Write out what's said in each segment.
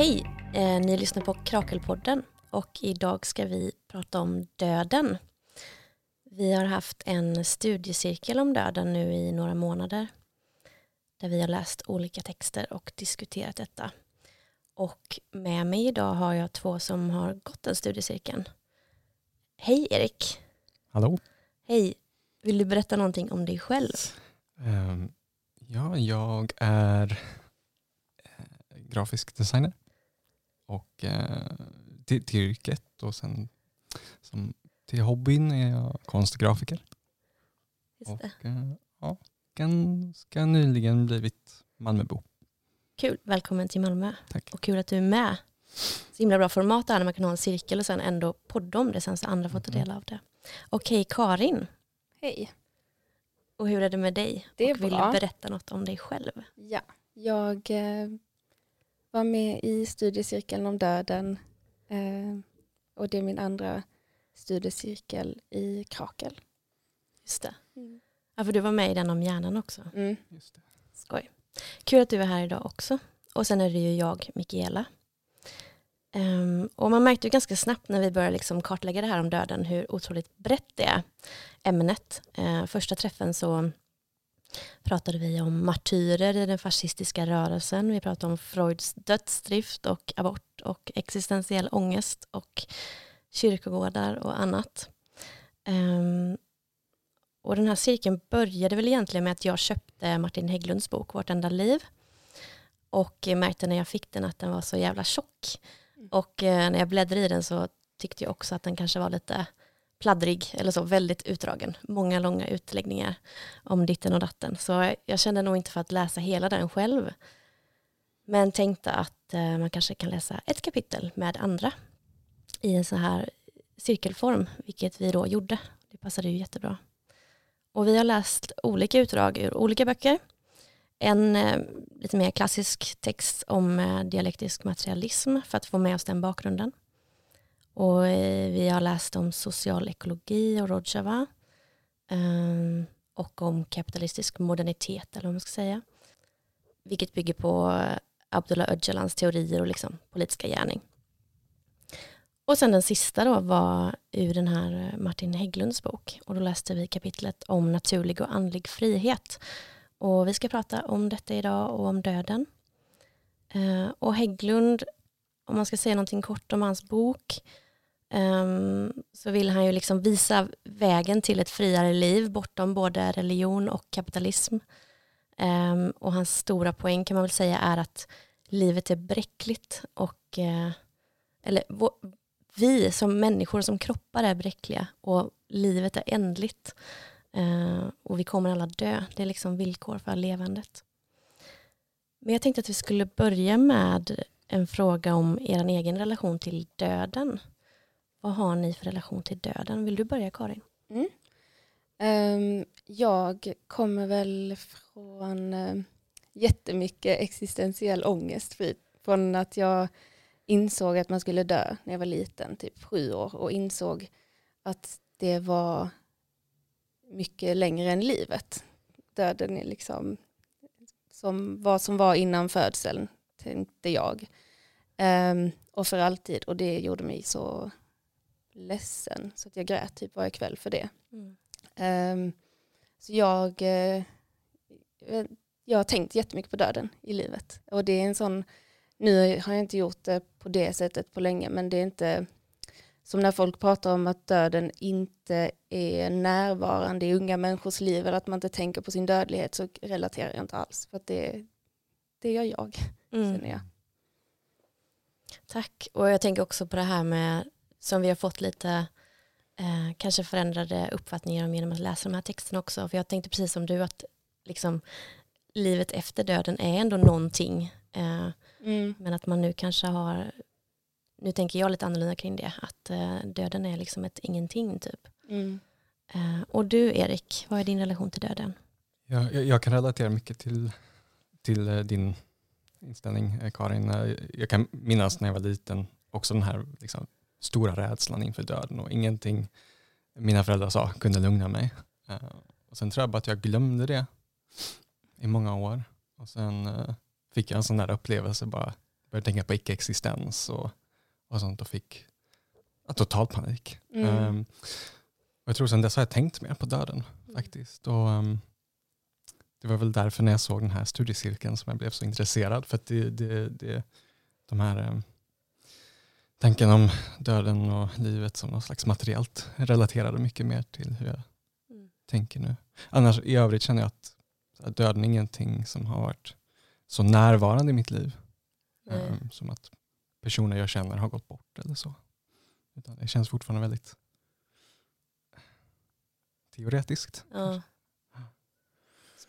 Hej! Eh, ni lyssnar på Krakelpodden och idag ska vi prata om döden. Vi har haft en studiecirkel om döden nu i några månader där vi har läst olika texter och diskuterat detta. Och med mig idag har jag två som har gått den studiecirkeln. Hej Erik! Hallå? Hej! Vill du berätta någonting om dig själv? Um, ja, jag är eh, grafisk designer och eh, till, till yrket och sen som, till hobbyn är jag konstgrafiker. Just och det. eh, ja, ganska nyligen blivit Malmöbo. Kul, välkommen till Malmö. Tack. Och kul att du är med. Så himla bra format där när man kan ha en cirkel och sen ändå podda om det sen så andra får ta Mhm. del av det. Okej, Karin. Hej. Och hur är det med dig? Det är och vill bra. du berätta något om dig själv? Ja, jag eh, var med i studiecirkeln om döden eh, och det är min andra studiecirkel i Krakel. Just det. Ja, för du var med i den om hjärnan också. Mm. Just det. Skoj. Kul att du är här idag också. Och sen är det ju jag, Mikaela. Ehm, och man märkte ju ganska snabbt när vi började liksom kartlägga det här om döden hur otroligt brett det är, ämnet. Eh, första träffen så pratade vi om martyrer i den fascistiska rörelsen. Vi pratade om Freuds dödsdrift och abort och existentiell ångest och kyrkogårdar och annat. Ehm, och den här cirkeln började väl egentligen med att jag köpte Martin Hägglunds bok Vårt enda liv. Och märkte när jag fick den att den var så jävla tjock. Mm. Och eh, när jag bläddrade i den så tyckte jag också att den kanske var lite pladdrig eller så väldigt utdragen. Många långa utläggningar om ditten och datten. Så jag kände nog inte för att läsa hela den själv. Men tänkte att eh, man kanske kan läsa ett kapitel med andra i en så här cirkelform, vilket vi då gjorde. Det passade ju jättebra. Och vi har läst olika utdrag ur olika böcker. En eh, lite mer klassisk text om eh, dialektisk materialism för att få med oss den bakgrunden. Och eh, vi har läst om social ekologi och Rojava. Ehm, och om kapitalistisk modernitet eller vad man ska säga. Vilket bygger på eh, Abdullah Öcalans teorier och liksom politiska gärning. Och sen den sista då var ur den här eh, Martin Hägglunds bok. Och då läste vi kapitlet om naturlig och andlig frihet. Och vi ska prata om detta idag och om döden. Och Hägglund, om man ska säga någonting kort om hans bok, um, så vill han ju liksom visa vägen till ett friare liv bortom både religion och kapitalism. Um, och hans stora poäng kan man väl säga är att livet är bräckligt och uh, eller vår, vi som människor som kroppar är bräckliga och livet är ändligt. Uh, och vi kommer alla dö. Det är liksom villkor för levandet. Men jag tänkte att vi skulle börja med en fråga om er egen relation till döden. Vad har ni för relation till döden? Vill du börja Karin? Mm. Um, jag kommer väl från uh, jättemycket existentiell ångest från att jag insåg att man skulle dö när jag var liten, typ sju år och insåg att det var mycket längre än livet. Döden är liksom som vad som var innan födseln, tänkte jag. Um, och för alltid, och det gjorde mig så ledsen så att jag grät typ varje kväll för det. Ehm, så jag, eh, jag har tänkt jättemycket på döden i livet. Och det är en sån, nu har jag inte gjort det på det sättet på länge, men det är inte som när folk pratar om att döden inte är närvarande i unga människors liv eller att man inte tänker på sin dödlighet så relaterar jag inte alls. För det, det gör jag, Mm. känner jag. Tack. Och jag tänker också på det här med, som vi har fått lite eh, kanske förändrade uppfattningar om genom att läsa de här texterna också. För jag tänkte precis som du att liksom, livet efter döden är ändå någonting. Eh, Mm. men att man nu kanske har, nu tänker jag lite annorlunda kring det, att eh, döden är liksom ett ingenting typ. Mm. Eh, och du Erik, vad är din relation till döden? Jag, jag, jag kan relatera mycket till, till eh, din inställning eh, Karin. Jag kan minnas när jag var liten också den här liksom, stora rädslan inför döden och ingenting mina föräldrar sa kunde lugna mig. Eh, Och sen tror jag bara att jag glömde det i många år. Och sen eh, fick jag en sån där upplevelse bara började tänka på icke-existens och, och sånt och fick total panik. Mm. Um, och jag tror sen dess har jag tänkt mer på döden faktiskt. Och, um, det var väl därför när jag såg den här studiecirkeln som jag blev så intresserad. För att det, det, det, de här um, tanken om döden och livet som något slags materiellt relaterade mycket mer till hur jag Mm. tänker nu. Annars i övrigt känner jag att döden är ingenting som har varit så närvarande i mitt liv. Um, som att personer jag känner har gått bort eller så. Utan det känns fortfarande väldigt teoretiskt. Ja.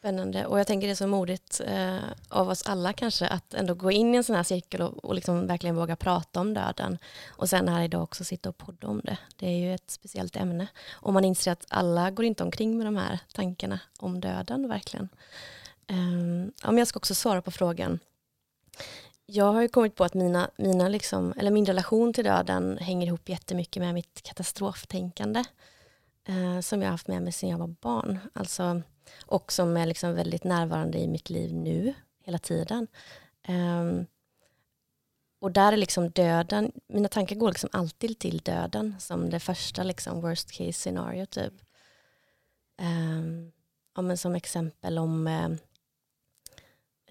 Spännande. Och jag tänker det är så modigt eh, av oss alla kanske att ändå gå in i en sån här cirkel och, och liksom verkligen våga prata om döden. Och sen här idag också sitta och podda om det. Det är ju ett speciellt ämne. Och man inser att alla går inte omkring med de här tankarna om döden verkligen. Eh, ja, men jag ska också svara på frågan. Jag har ju kommit på att mina, mina liksom, eller min relation till döden hänger ihop jättemycket med mitt katastroftänkande eh, som jag har haft med mig sedan jag var barn. Alltså, och som är liksom väldigt närvarande i mitt liv nu, hela tiden. Ehm, och där är liksom döden, mina tankar går liksom alltid till döden som det första liksom worst case scenario typ. Um, ja, men som exempel om eh,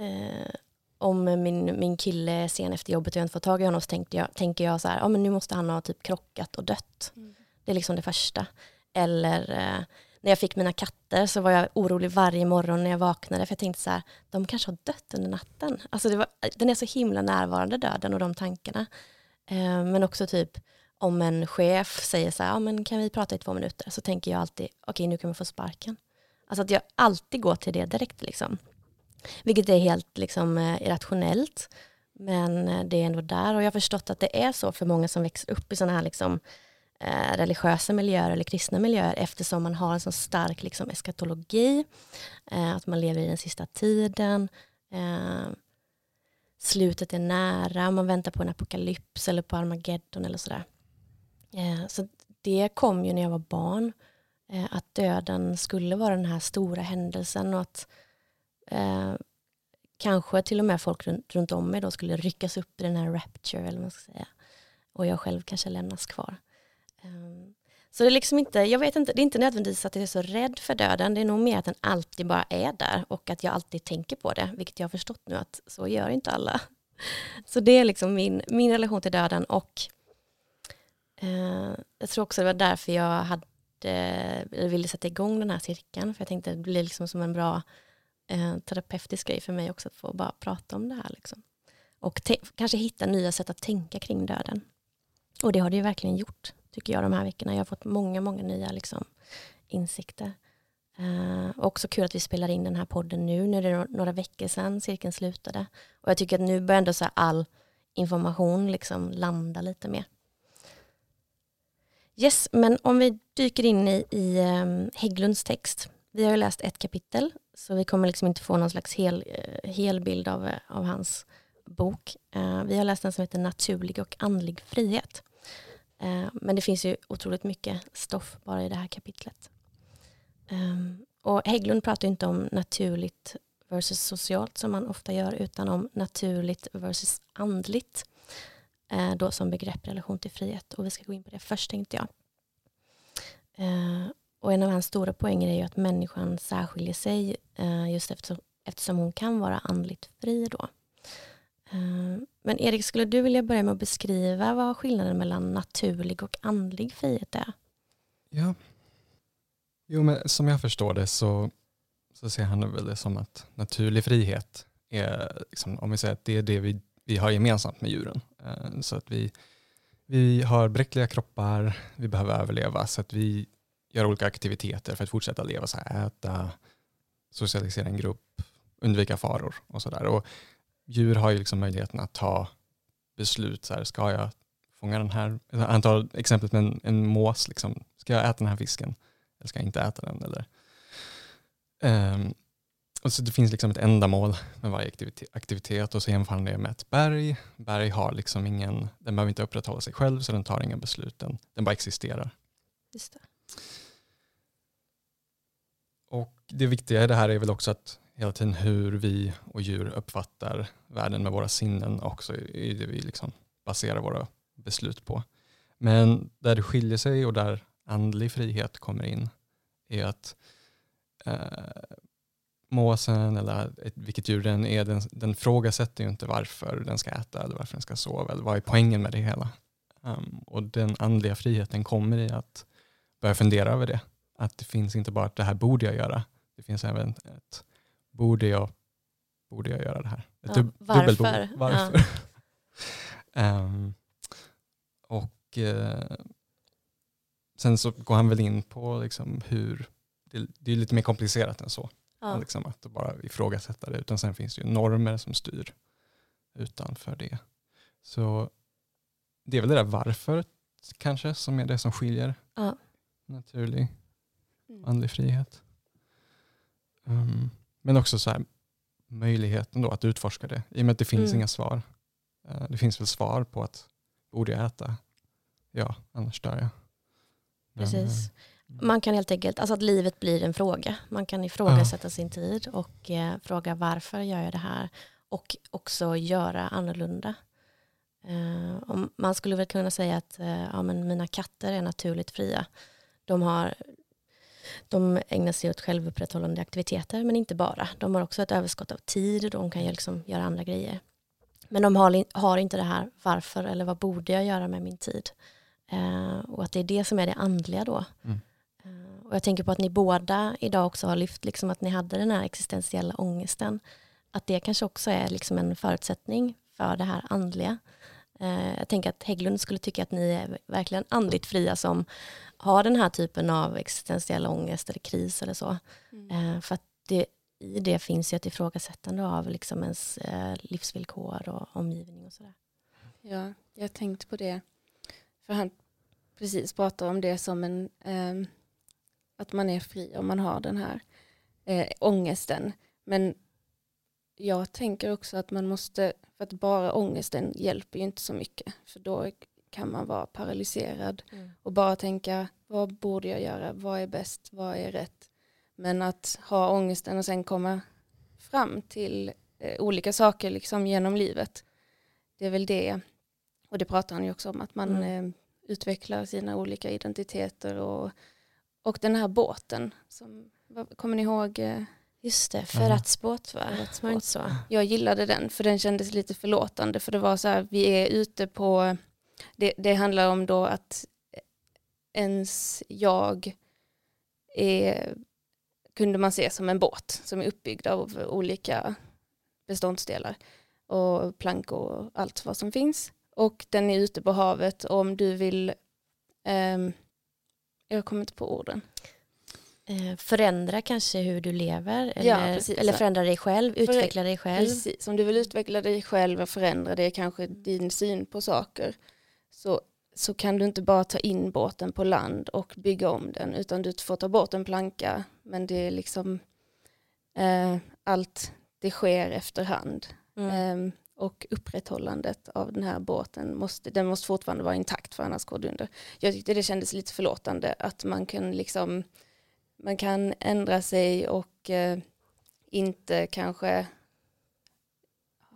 eh, om min, min kille är sen efter jobbet och jag inte får tag i honom så tänkte jag, tänker jag så här, ja men nu måste han ha typ krockat och dött. Mm. Det är liksom det första. Eller eh, när jag fick mina katter så var jag orolig varje morgon när jag vaknade för jag tänkte så här, de kanske har dött under natten. Alltså det var, den är så himla närvarande döden och de tankarna. Eh, men också typ om en chef säger så här, ja men kan vi prata i två minuter? Så tänker jag alltid, okej nu kan vi få sparken. Alltså att jag alltid går till det direkt liksom. Vilket är helt liksom, eh, irrationellt. Men eh, det är ändå där och jag har förstått att det är så för många som växer upp i sådana här liksom, eh, religiösa miljöer eller kristna miljöer eftersom man har en så stark liksom, eskatologi. Eh, att man lever i den sista tiden. Eh, slutet är nära, man väntar på en apokalyps eller på Armageddon eller sådär. Eh, så det kom ju när jag var barn. Eh, att döden skulle vara den här stora händelsen och att eh, kanske till och med folk runt, runt om mig då skulle ryckas upp i den här rapture eller vad man ska säga. Och jag själv kanske lämnas kvar. Ehm, så det är liksom inte, jag vet inte, det är inte nödvändigtvis att jag är så rädd för döden, det är nog mer att den alltid bara är där och att jag alltid tänker på det, vilket jag har förstått nu att så gör inte alla. Så det är liksom min, min relation till döden och eh, jag tror också det var därför jag hade, eller ville sätta igång den här cirkeln, för jag tänkte att det blir liksom som en bra eh, terapeutisk grej för mig också att få bara prata om det här. Liksom. Och kanske hitta nya sätt att tänka kring döden. Och det har det ju verkligen gjort, tycker jag, de här veckorna. Jag har fått många, många nya liksom, insikter. Eh, också kul att vi spelar in den här podden nu, när det är några veckor sedan cirkeln slutade. Och jag tycker att nu börjar ändå så all information liksom landa lite mer. Yes, men om vi dyker in i, i um, Hägglunds text. Vi har ju läst ett kapitel, så vi kommer liksom inte få någon slags hel, uh, hel bild av, uh, av hans bok. Uh, vi har läst den som heter Naturlig och andlig frihet. Eh, men det finns ju otroligt mycket stoff bara i det här kapitlet. Ehm, och Hägglund pratar inte om naturligt versus socialt som man ofta gör utan om naturligt versus andligt eh, då som begrepp i relation till frihet och vi ska gå in på det först tänkte jag. Eh, och en av hans stora poänger är ju att människan särskiljer sig just eftersom, eftersom hon kan vara andligt fri då. Ehm, men Erik, skulle du vilja börja med att beskriva vad skillnaden mellan naturlig och andlig frihet är? Ja, Jo, men som jag förstår det så, så ser han väl det som att naturlig frihet är, liksom, om vi säger att det är det vi, vi har gemensamt med djuren. Eh, så att vi, vi har bräckliga kroppar, vi behöver överleva, så att vi gör olika aktiviteter för att fortsätta leva, så här, äta, socialisera en grupp, undvika faror och sådär. Djur har ju liksom möjligheten att ta beslut, så här, ska jag fånga den här, han tar exemplet med en, en mås, liksom, ska jag äta den här fisken? eller ska jag inte äta den? Eller, um, och så det finns liksom ett ändamål med varje aktivitet, aktivitet och så jämför han det med ett berg. Berg har liksom ingen, den behöver inte upprätthålla sig själv så den tar inga beslut, den, den bara existerar. Just det. Och det viktiga i det här är väl också att hela tiden hur vi och djur uppfattar världen med våra sinnen också i det vi liksom baserar våra beslut på. Men där det skiljer sig och där andlig frihet kommer in är att eh, måsen eller vilket djur den är, den, den frågasätter ju inte varför den ska äta eller varför den ska sova eller vad är poängen med det hela. Um, och den andliga friheten kommer i att börja fundera över det. Att det finns inte bara att det här borde jag göra, det finns även ett borde jag, borde jag göra det här? Ja, dub- varför? dubbelbord. Varför? Ehm, och eh, sen så går han väl in på liksom hur, det, det är lite mer komplicerat än så. Ja. Liksom att bara ifrågasätta det. Utan sen finns det ju normer som styr utanför det. Så det är väl det där varför kanske som är det som skiljer Ja. naturlig Mm. andlig frihet. Um, men också så här, möjligheten då att utforska det. I och med att det finns Mm. inga svar. Uh, det finns väl svar på att borde jag äta? Ja, annars dör jag. Men, Precis. eh, Man kan helt enkelt, alltså att livet blir en fråga. Man kan ifrågasätta sin tid och eh, fråga varför gör jag det här? Och också göra annorlunda. Eh, om, man skulle väl kunna säga att eh, ja, men mina katter är naturligt fria. De, har, de ägnar sig åt självupprätthållande aktiviteter, men inte bara. De har också ett överskott av tid och de kan liksom göra andra grejer. Men de har, har inte det här varför eller vad borde jag göra med min tid? Eh, och att det är det som är det andliga då. Mm. Eh, och jag tänker på att ni båda idag också har lyft liksom att ni hade den här existentiella ångesten. Att det kanske också är liksom en förutsättning för det här andliga. Eh, jag tänker att Hägglund skulle tycka att ni är verkligen andligt fria som har den här typen av existentiell ångest eller kris eller så. Mm. Eh, för att det, i det finns ju ett ifrågasättande av liksom ens eh, livsvillkor och omgivning och sådär. Ja, jag har tänkt på det. För han precis pratar om det som en, ehm, att man är fri om man har den här eh, ångesten. Men jag tänker också att man måste, för att bara ångesten hjälper ju inte så mycket. För då kan man vara paralyserad och bara tänka vad borde jag göra, vad är bäst, vad är rätt. Men att ha ångesten och sen komma fram till eh, olika saker liksom genom livet. Det är väl det, och det pratar han ju också om, att man Mm. eh, utvecklar sina olika identiteter och, och den här båten. Som, vad- kommer ni ihåg? Eh, Just det, Ja. förrättsbåt va? Förrättsbåt. Jag gillade den för den kändes lite förlåtande för det var så här, vi är ute på, det, det handlar om då att ens jag är, kunde man se som en båt som är uppbyggd av olika beståndsdelar och plankor och allt vad som finns. Och den är ute på havet och om du vill, ehm, jag kommer inte på orden. Eh, förändra kanske hur du lever Ja, eller, precis. eller förändra dig själv, För- utveckla dig själv. Precis, om du vill utveckla dig själv och förändra det, kanske din syn på saker, så, så kan du inte bara ta in båten på land och bygga om den, utan du får ta bort en planka, men det är liksom eh, allt det sker efterhand. Mm. Eh, och upprätthållandet av den här båten måste, den måste fortfarande vara intakt för annars går det under. Jag tyckte det kändes lite förlåtande att man kan liksom man kan ändra sig och eh, inte kanske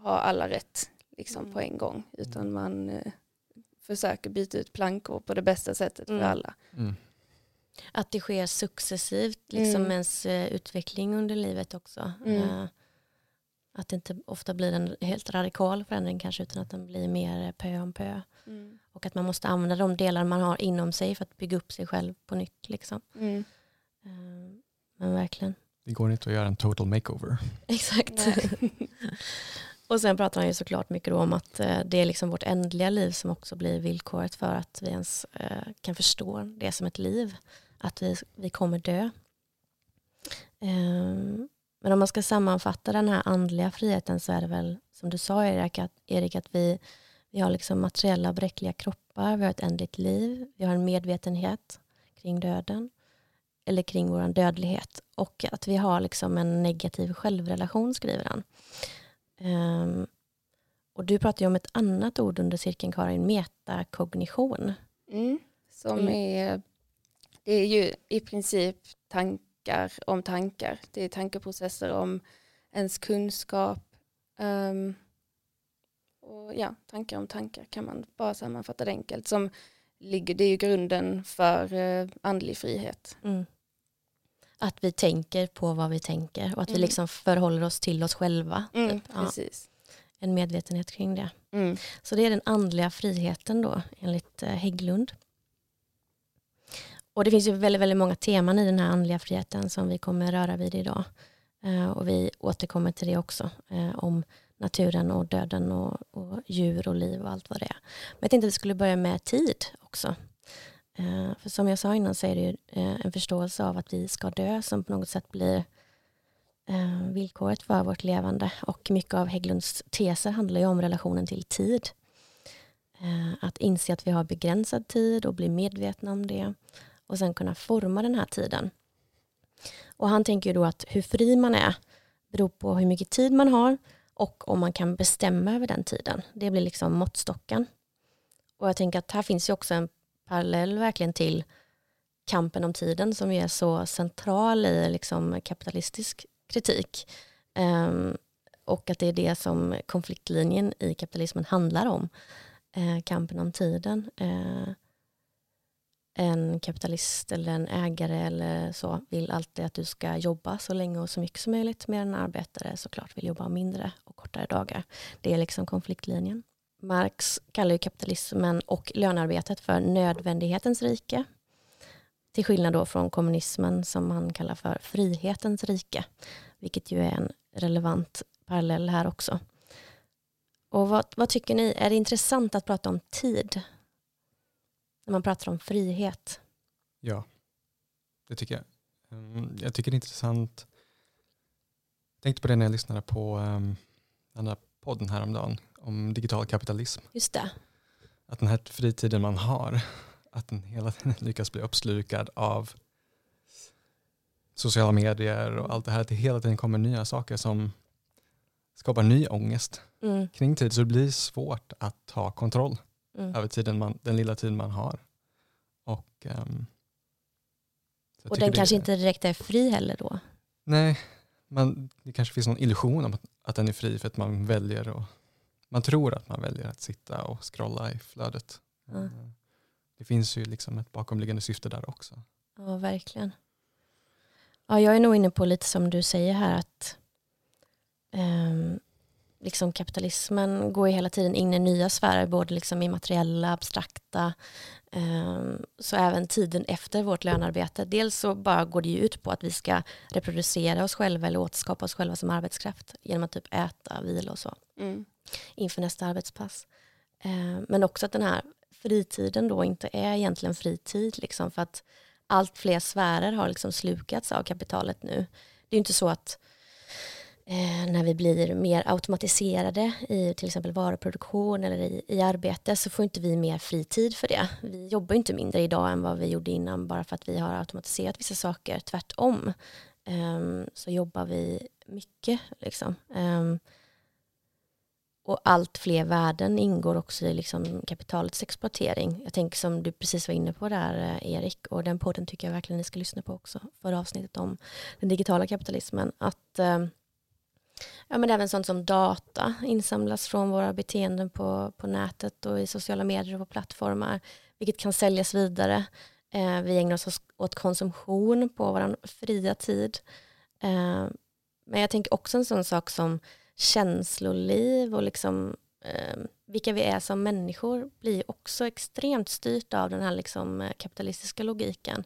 ha alla rätt liksom, Mm. på en gång utan man eh, försöker byta ut plankor på det bästa sättet Mm. för alla. Mm. Att det sker successivt, liksom Mm. ens eh, utveckling under livet också. Mm. Eh, att det inte ofta blir en helt radikal förändring kanske, utan att den blir mer pö om pö. Och att man måste använda de delar man har inom sig för att bygga upp sig själv på nytt. Liksom. Mm. Eh, men verkligen. Det går inte att göra en total makeover. Exakt. Och sen pratar han ju såklart mycket då om att eh, det är liksom vårt ändliga liv som också blir villkoret för att vi ens eh, kan förstå det som ett liv. Att vi, vi kommer dö. Ehm, men om man ska sammanfatta den här andliga friheten så är det väl som du sa Erik, att, Erik, att vi, vi har liksom materiella bräckliga kroppar, vi har ett ändligt liv, vi har en medvetenhet kring döden eller kring vår dödlighet och att vi har liksom en negativ självrelation skriver han. Ehm, och du pratar ju om ett annat ord under cirkeln Karin, metakognition. Mm. Som Mm. är, det är ju i princip tankar om tankar. Det är tankeprocesser om ens kunskap. Um, och ja, tankar om tankar kan man bara sammanfatta det enkelt. Som ligger, det är ju grunden för uh, andlig frihet. Mm. Att vi tänker på vad vi tänker och att Mm. vi liksom förhåller oss till oss själva. Mm, typ. ja, precis. en medvetenhet kring det. Mm. Så det är den andliga friheten då, enligt eh, Hägglund. Och det finns ju väldigt, väldigt många teman i den här andliga friheten som vi kommer röra vid idag. Eh, och vi återkommer till det också, eh, om naturen och döden och, och djur och liv och allt vad det är. Men jag tänkte att vi skulle börja med tid också. Eh, för som jag sa innan så är det ju eh, en förståelse av att vi ska dö som på något sätt blir eh, villkoret för vårt levande. Och mycket av Hägglunds teser handlar ju om relationen till tid. Eh, att inse att vi har begränsad tid och bli medvetna om det. Och sen kunna forma den här tiden. Och han tänker ju då att hur fri man är beror på hur mycket tid man har och om man kan bestämma över den tiden. Det blir liksom måttstocken. Och jag tänker att här finns ju också en parallell verkligen till kampen om tiden som är så central i liksom kapitalistisk kritik. Um, och att det är det som konfliktlinjen i kapitalismen handlar om. Uh, kampen om tiden. Uh, en kapitalist eller en ägare eller så vill alltid att du ska jobba så länge och så mycket som möjligt medan en arbetare såklart vill jobba mindre och kortare dagar. Det är liksom konfliktlinjen. Marx kallar ju kapitalismen och lönearbetet för nödvändighetens rike. Till skillnad då från kommunismen som han kallar för frihetens rike. Vilket ju är en relevant parallell här också. Och vad, vad tycker ni? Är det intressant att prata om tid? När man pratar om frihet. Ja, det tycker jag. Ehm, jag tycker det är intressant. Jag tänkte på det när jag lyssnade på um, den där podden häromdagen om digital kapitalism. Just det. Att den här fritiden man har, att den hela tiden lyckas bli uppslukad av sociala medier och allt det här. Att det hela tiden kommer nya saker som skapar ny ångest Mm, kring tid. Så det blir svårt att ta kontroll mm. över tiden man, den lilla tid man har. Och, jag Och den kanske inte direkt är fri heller då. Nej, man, det kanske finns någon illusion om att, att den är fri för att man väljer och man tror att man väljer att sitta och scrolla i flödet. Eh, Det finns ju liksom ett bakomliggande syfte där också. Ja, verkligen. Ja, jag är nog inne på lite som du säger här att ehm, liksom kapitalismen går ju hela tiden in i nya sfärer, både liksom i materiella, abstrakta, så även tiden efter vårt lönarbete. Dels så bara går det ju ut på att vi ska reproducera oss själva eller återskapa oss själva som arbetskraft genom att typ äta, vila och så Mm. inför nästa arbetspass. Eh, men också att den här fritiden då inte är egentligen fritid, liksom, för att allt fler sfärer har liksom slukats av kapitalet nu. Det är ju inte så att eh, när vi blir mer automatiserade i till exempel varuproduktion eller i, i arbete så får inte vi mer fritid för det. Vi jobbar inte mindre idag än vad vi gjorde innan bara för att vi har automatiserat vissa saker. Tvärtom eh, så jobbar vi mycket. Liksom. Eh, och allt fler värden ingår också i liksom kapitalets exploatering. Jag tänker som du precis var inne på där eh, Erik och den podden tycker jag verkligen ni ska lyssna på också. Förra avsnittet om den digitala kapitalismen. Att eh, ja, men även sånt som data insamlas från våra beteenden på, på nätet och i sociala medier och på plattformar. Vilket kan säljas vidare. Eh, vi ägnar oss åt konsumtion på vår fria tid. Eh, men jag tänker också en sån sak som känsloliv och liksom, eh, vilka vi är som människor blir också extremt styrt av den här liksom, eh, kapitalistiska logiken.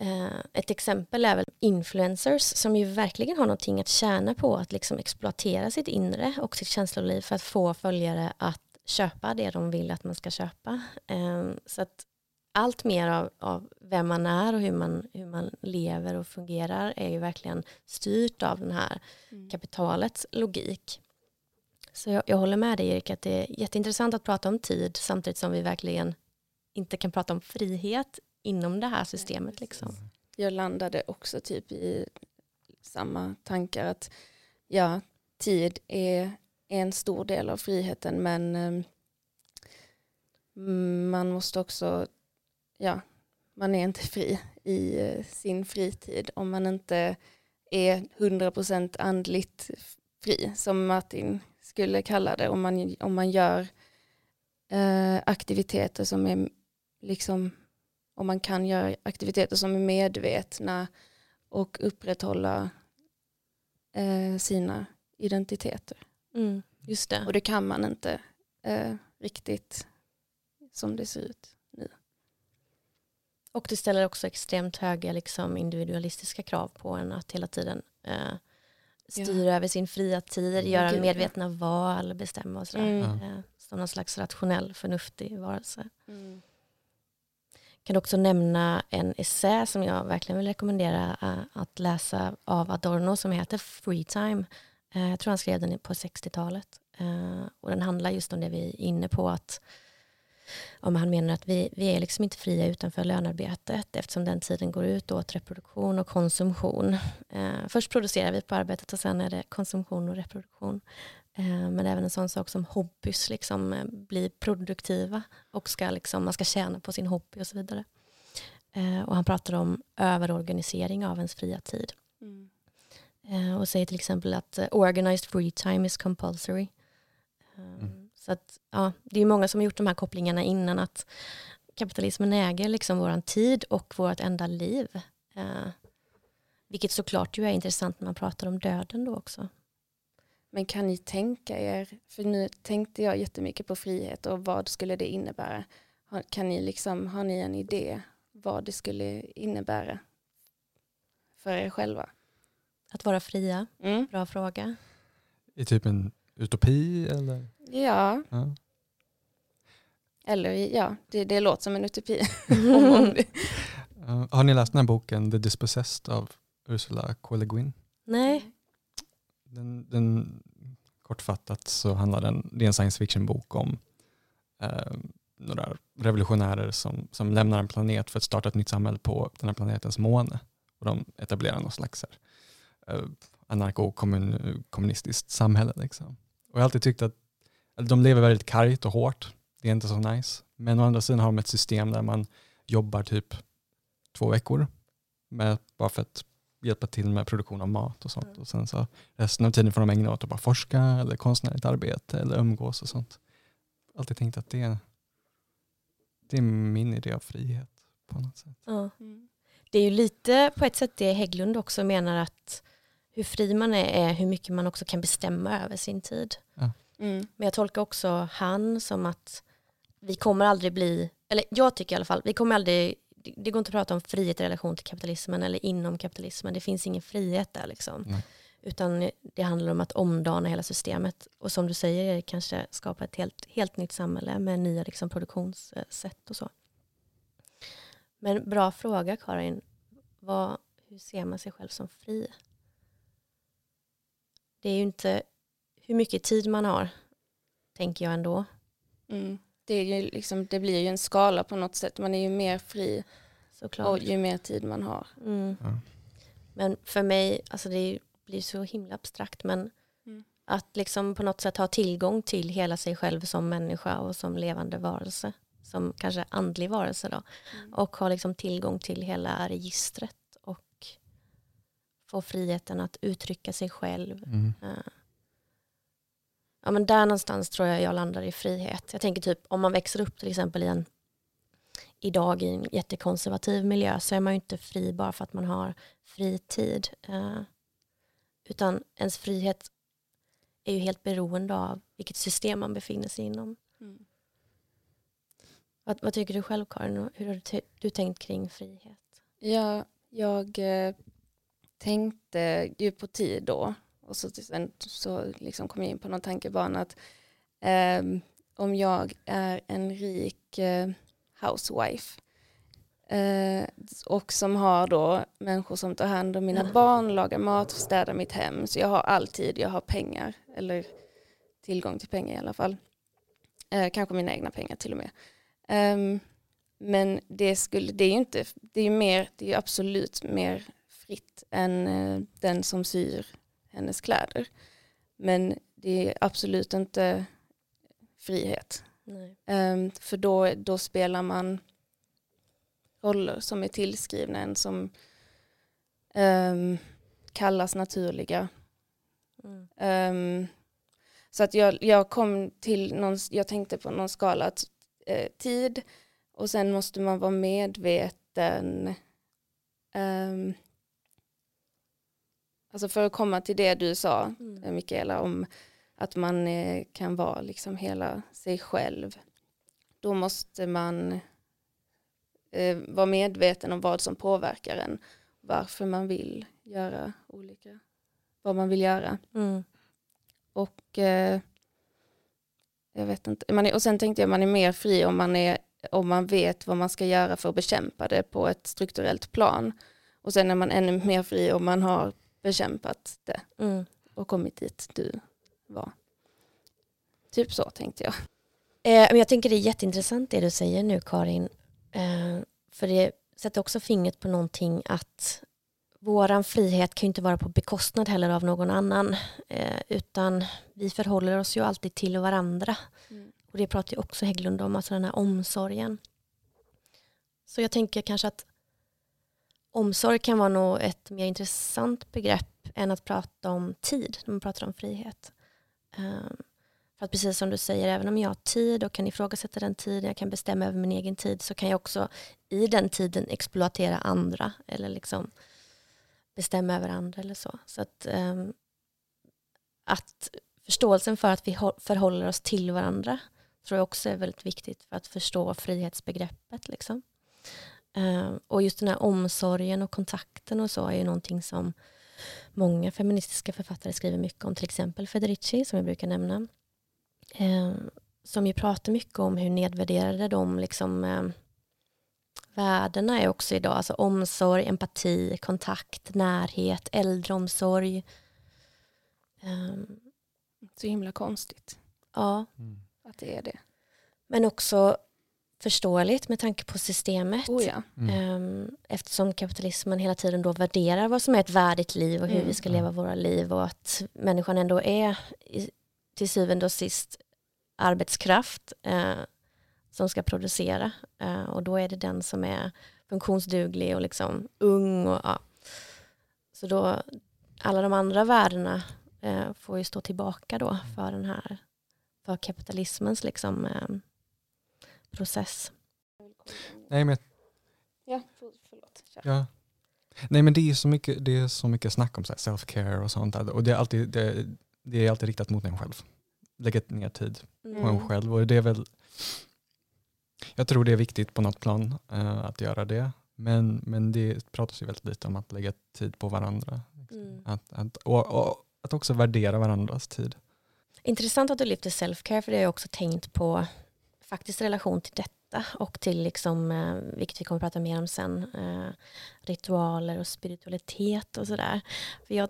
Eh, ett exempel är väl influencers som ju verkligen har någonting att tjäna på att liksom exploatera sitt inre och sitt känsloliv för att få följare att köpa det de vill att man ska köpa. Eh, så att allt mer av, av vem man är och hur man, hur man lever och fungerar är ju verkligen styrt av den här Mm. kapitalets logik. Så jag, jag håller med dig Erik att det är jätteintressant att prata om tid samtidigt som vi verkligen inte kan prata om frihet inom det här systemet. Liksom. Jag landade också typ i samma tankar att ja, tid är en stor del av friheten men eh, man måste också, ja, man är inte fri i eh, sin fritid om man inte är 100% andligt fri, som Martin skulle kalla det, om man, om man gör eh, aktiviteter som är liksom, om man kan göra aktiviteter som är medvetna och upprätthålla eh, sina identiteter. Mm, just det. Och det kan man inte eh, riktigt som det ser ut nu. Och det ställer också extremt höga liksom, individualistiska krav på en att hela tiden eh, styra ja. över sin fria tid, göra Gud, medvetna ja. val, bestämma och sådär. Mm. Eh, som någon slags rationell, förnuftig varelse. Mm. Kan också nämna en essä som jag verkligen vill rekommendera eh, att läsa av Adorno som heter Free Time. Eh, jag tror han skrev den på 60-talet. Eh, och den handlar just om det vi är inne på att om han menar att vi, vi är liksom inte fria utanför lönearbetet eftersom den tiden går ut åt reproduktion och konsumtion. Eh, först producerar vi på arbetet och sen är det konsumtion och reproduktion. Eh, men även en sån sak som hobbys liksom, eh, blir produktiva och ska liksom, man ska tjäna på sin hobby och så vidare. Eh, och han pratar om överorganisering av ens fria tid. Mm. Och säger till exempel att organized free time is compulsory. Mm. Så att, ja, det är många som har gjort de här kopplingarna innan att kapitalismen äger liksom vår tid och vårt enda liv. Eh, vilket såklart ju är intressant när man pratar om döden då också. Men kan ni tänka er, för nu tänkte jag jättemycket på frihet och vad skulle det innebära? Kan ni liksom, har ni en idé vad det skulle innebära för er själva? Att vara fria, mm. bra fråga. I typ en utopi eller? Ja. ja. Eller ja, det, det låter som en utopi. har ni läst den här boken The Dispossessed av Ursula K. Le Guin? Nej. Den, den, kortfattat så handlar den, det är en science fiction-bok om eh, några revolutionärer som, som lämnar en planet för att starta ett nytt samhälle på den här planetens måne. Och de etablerar någon slags uh, anarko-kommunistiskt samhälle. Liksom. Och jag har alltid tyckt att de lever väldigt kargt och hårt. Det är inte så nice. Men å andra sidan har de ett system där man jobbar typ två veckor med, bara för att hjälpa till med produktion av mat och sånt. Mm. Och sen så resten av tiden får de ägna åt att bara forska eller konstnärligt arbete eller umgås och sånt. Alltid tänkt att det är, det är min idé av frihet på något sätt. Ja. Mm. Det är ju lite på ett sätt det Hägglund också menar att hur fri man är är hur mycket man också kan bestämma över sin tid. Ja. Mm. Men jag tolkar också han som att vi kommer aldrig bli, eller jag tycker i alla fall, vi kommer aldrig, det går inte att prata om frihet i relation till kapitalismen eller inom kapitalismen. Det finns ingen frihet där liksom. Nej. Utan det handlar om att omdana hela systemet. Och som du säger, kanske skapa ett helt, helt nytt samhälle med nya liksom, produktionssätt och så. Men bra fråga Karin. Vad, hur ser man sig själv som fri? Det är ju inte hur mycket tid man har, tänker jag ändå. Mm. Det, är ju liksom, det blir ju en skala på något sätt. Man är ju mer fri Såklart. och ju mer tid man har. Mm. Ja. Men för mig, alltså det blir så himla abstrakt, men mm. att liksom på något sätt ha tillgång till hela sig själv som människa och som levande varelse, som kanske andlig varelse då, mm. och ha liksom tillgång till hela registret och få friheten att uttrycka sig själv. Mm. Uh, ja, men där någonstans tror jag jag landar i frihet. Jag tänker typ om man växer upp till exempel i en idag i en jättekonservativ miljö så är man ju inte fri bara för att man har fri tid. Uh, utan ens frihet är ju helt beroende av vilket system man befinner sig inom. Mm. Vad, vad, tycker du själv Karin? Hur har du, du tänkt kring frihet? Ja, jag eh, tänkte ju på tid då och så, sen, så liksom kom jag in på någon tankebana att eh, om jag är en rik eh, housewife eh, och som har då människor som tar hand om mina barn, lagar mat, städar mitt hem. Så jag har alltid, jag har pengar, eller tillgång till pengar i alla fall. Eh, kanske mina egna pengar till och med. Um, men det, skulle, det är ju inte, det är mer, det är absolut mer fritt än uh, den som syr hennes kläder. Men det är absolut inte frihet. Um, för då, då spelar man roller som är tillskrivna en som um, kallas naturliga. Mm. Ehm, så att jag, jag kom till någon, jag tänkte på någon skala att eh, tid och sen måste man vara medveten. ehm, alltså för att komma till det du sa, Mm. eh, Mikaela, om att man eh, kan vara liksom hela sig själv. Då måste man eh, vara medveten om vad som påverkar en. Varför man vill göra olika, vad man vill göra. Mm. Och eh, jag vet inte, man är, och sen tänkte jag man är mer fri om man, är, om man vet vad man ska göra för att bekämpa det på ett strukturellt plan. Och sen är man ännu mer fri om man har bekämpat det Mm. och kommit dit du var. Typ så tänkte jag. Eh, men jag tänker det är jätteintressant det du säger nu Karin. Eh, för det sätter också fingret på någonting att våran frihet kan ju inte vara på bekostnad heller av någon annan. Eh, utan vi förhåller oss ju alltid till varandra. Och det pratar ju också Hägglund om, alltså den här omsorgen. Så jag tänker kanske att omsorg kan vara nog ett mer intressant begrepp än att prata om tid när man pratar om frihet. Ehm, för att precis som du säger, även om jag har tid och kan ifrågasätta den tiden, jag kan bestämma över min egen tid, så kan jag också i den tiden exploatera andra eller liksom bestämma över andra eller så. Så att, um, att förståelsen för att vi förhåller oss till varandra tror jag också är väldigt viktigt för att förstå frihetsbegreppet. Liksom. Uh, och just den här omsorgen och kontakten och så är ju någonting som många feministiska författare skriver mycket om, till exempel Federici som jag brukar nämna. Uh, som ju pratar mycket om hur nedvärderade de liksom, uh, värdena är också idag. Alltså omsorg, empati, kontakt, närhet, äldreomsorg. Så himla konstigt ja, Mm. att det är det. men också förståeligt med tanke på systemet. Oh ja. Mm. Ehm, Eftersom kapitalismen hela tiden då värderar vad som är ett värdigt liv och hur Mm. vi ska leva våra liv och att människan ändå är till syvende och sist arbetskraft eh, som ska producera eh, och då är det den som är funktionsduglig och liksom ung och ja. Så då alla de andra värdena eh, får ju stå tillbaka då för den här för kapitalismens liksom eh, process. Nej, men, Ja, för, förlåt. Kör. ja. Nej men det är så mycket, det är så mycket snack om self-care och sånt. där. Och det är, alltid, det, det är alltid riktat mot en själv. Lägga ner tid på en Mm. själv. Och det är väl, jag tror det är viktigt på något plan eh, att göra det. Men, men det pratas ju väldigt lite om att lägga tid på varandra. Mm. Att, att, och, och att också värdera varandras tid. Intressant att du lyfter self-care för det har jag också tänkt på faktiskt relation till detta och till, liksom, eh, vilket vi kommer att prata mer om sen, eh, ritualer och spiritualitet och sådär. För jag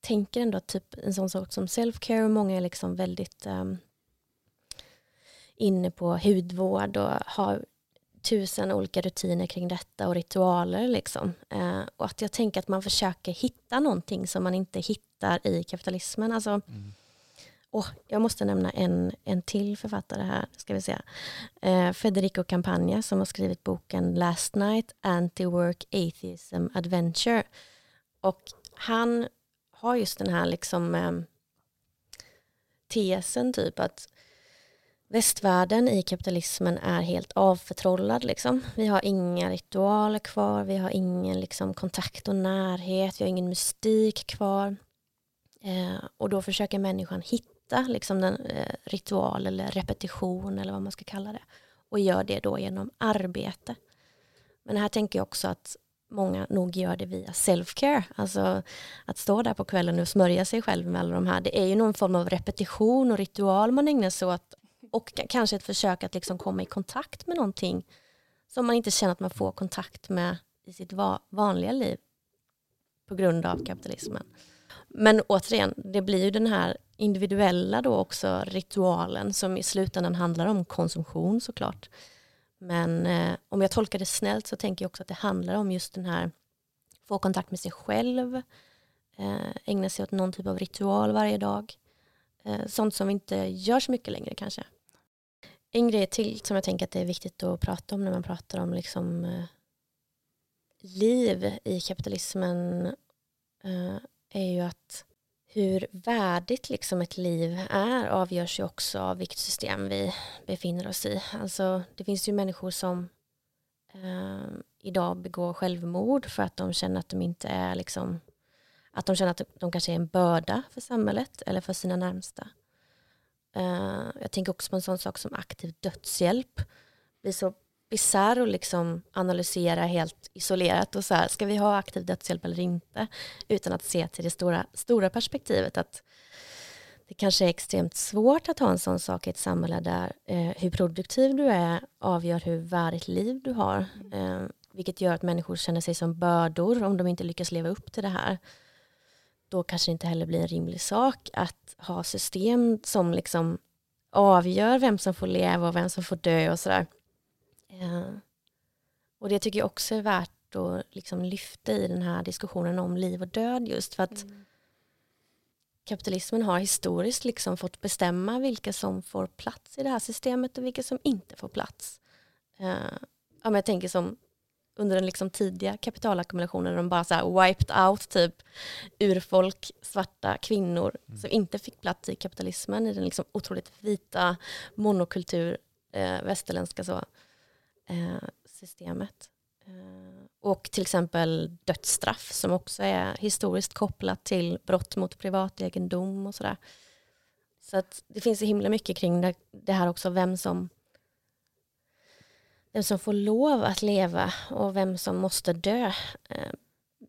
tänker ändå att typ en sån sak som self-care många är liksom väldigt um, inne på hudvård och har tusen olika rutiner kring detta och ritualer. Liksom. Eh, och att jag tänker att man försöker hitta någonting som man inte hittar i kapitalismen. Alltså, mm. Oh, jag måste nämna en, en till författare här. Ska vi se. Eh, Federico Campagna som har skrivit boken Last Night, Anti-Work Atheism Adventure. Och han har just den här liksom, eh, tesen typ att västvärlden i kapitalismen är helt avförtrollad. Liksom. Vi har inga ritualer kvar, vi har ingen liksom, kontakt och närhet, vi har ingen mystik kvar. Eh, och då försöker människan hitta liksom den, eh, ritual eller repetition eller vad man ska kalla det. Och gör det då genom arbete. Men här tänker jag också att många nog gör det via self-care. Alltså att stå där på kvällen och smörja sig själv med alla de här. Det är ju någon form av repetition och ritual man ägnar sig åt. Och kanske ett försök att liksom komma i kontakt med någonting som man inte känner att man får kontakt med i sitt va- vanliga liv på grund av kapitalismen. Men återigen, det blir ju den här individuella då också ritualen som i slutändan handlar om konsumtion såklart. Men eh, om jag tolkar det snällt så tänker jag också att det handlar om just den här få kontakt med sig själv, eh, ägna sig åt någon typ av ritual varje dag. Eh, sånt som vi inte gör så mycket längre kanske. En grej till som jag tänker att det är viktigt att prata om när man pratar om liksom, eh, liv i kapitalismen eh, är ju att hur värdigt liksom ett liv är avgörs ju också av vilket system vi befinner oss i. Alltså, det finns ju människor som eh, idag begår självmord för att de känner att de inte är liksom, att de känner att de kanske är en börda för samhället eller för sina närmsta. Eh, jag tänker också på en sån sak som aktiv dödshjälp. Vi så bisarr att liksom analysera helt isolerat och så här, ska vi ha aktiv dödshjälp eller inte? Utan att se till det stora, stora perspektivet att det kanske är extremt svårt att ha en sån sak i ett samhälle där eh, hur produktiv du är avgör hur värdigt liv du har. Eh, vilket gör att människor känner sig som bördor om de inte lyckas leva upp till det här. Då kanske det inte heller blir en rimlig sak att ha system som liksom avgör vem som får leva och vem som får dö och sådär. Eh, och det tycker jag också är värt att liksom lyfta i den här diskussionen om liv och död just för att mm. kapitalismen har historiskt liksom fått bestämma vilka som får plats i det här systemet och vilka som inte får plats. Eh, ja, men jag tänker som under den liksom tidiga kapitalackumulationen när de bara så wiped out typ urfolk, svarta kvinnor mm. som inte fick plats i kapitalismen i den liksom otroligt vita monokultur eh, västerländska så systemet. Eh, och till exempel dödsstraff som också är historiskt kopplat till brott mot privategendom och sådär. Så att det finns så himla mycket kring det, här också, vem som, vem som får lov att leva och vem som måste dö eh,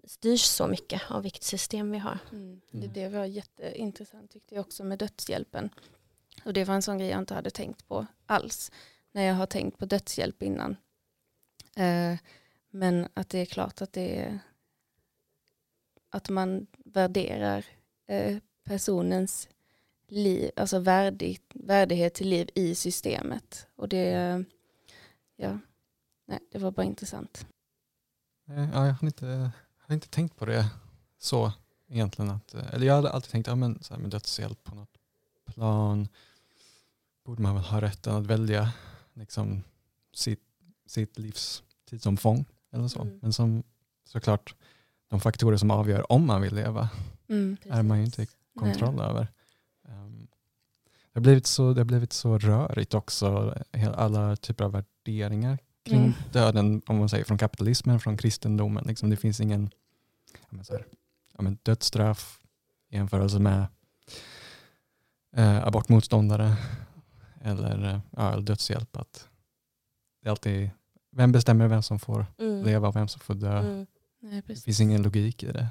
styrs så mycket av vilket system vi har. Mm. Det, det var jätteintressant tyckte jag också med dödshjälpen. Och det var en sån grej jag inte hade tänkt på alls när jag har tänkt på dödshjälp innan. Eh, men att det är klart att det är att man värderar eh, personens liv, alltså värdig, värdighet till liv i systemet. Och det, ja, nej, det var bara intressant. Eh, ja, jag har inte, inte tänkt på det så egentligen. Att, eh, eller jag hade alltid tänkt, ja, men, så här med dödshjälp på något plan borde man väl ha rätten att välja liksom, sitt, sitt livs tidsomfång. Eller så. Mm. Men som såklart de faktorer som avgör om man vill leva mm, är man ju inte i kontroll Nej. över. Um, det, har blivit så, det har blivit så rörigt också, alla typer av värderingar kring mm. döden, om man säger från kapitalismen, från kristendomen. Liksom, det finns ingen ja, så här, ja, men dödsstraff i jämförelse med eh, abortmotståndare eller ja, dödshjälp. Att det är alltid, vem bestämmer vem som får mm. leva och vem som får dö? Mm. Nej, det finns ingen logik i det.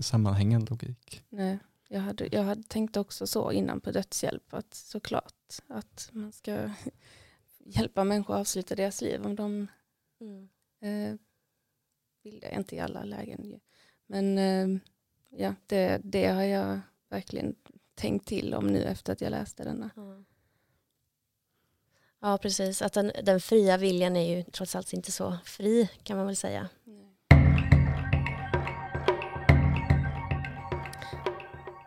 Sammanhängande logik. Nej, jag hade, jag hade tänkt också så innan på dödshjälp, att såklart att man ska hjälpa människor att avsluta deras liv om de mm. eh, vill det, inte i alla lägen. Men eh, ja, det, det har jag verkligen tänkt till om nu efter att jag läste denna. Mm. Ja, precis. Att den, den fria viljan är ju trots allt inte så fri kan man väl säga.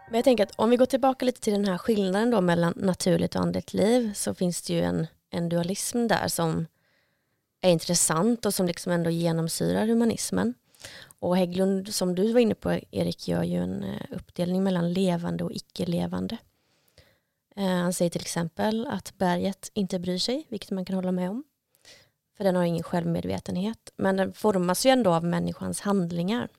Men jag tänker att om vi går tillbaka lite till den här skillnaden då mellan naturligt och andligt liv så finns det ju en, en dualism där som är intressant och som liksom ändå genomsyrar humanismen. Och Hägglund, som du var inne på Erik, gör ju en eh, uppdelning mellan levande och icke-levande. Eh, han säger till exempel att berget inte bryr sig, vilket man kan hålla med om. För den har ingen självmedvetenhet. Men den formas ju ändå av människans handlingar.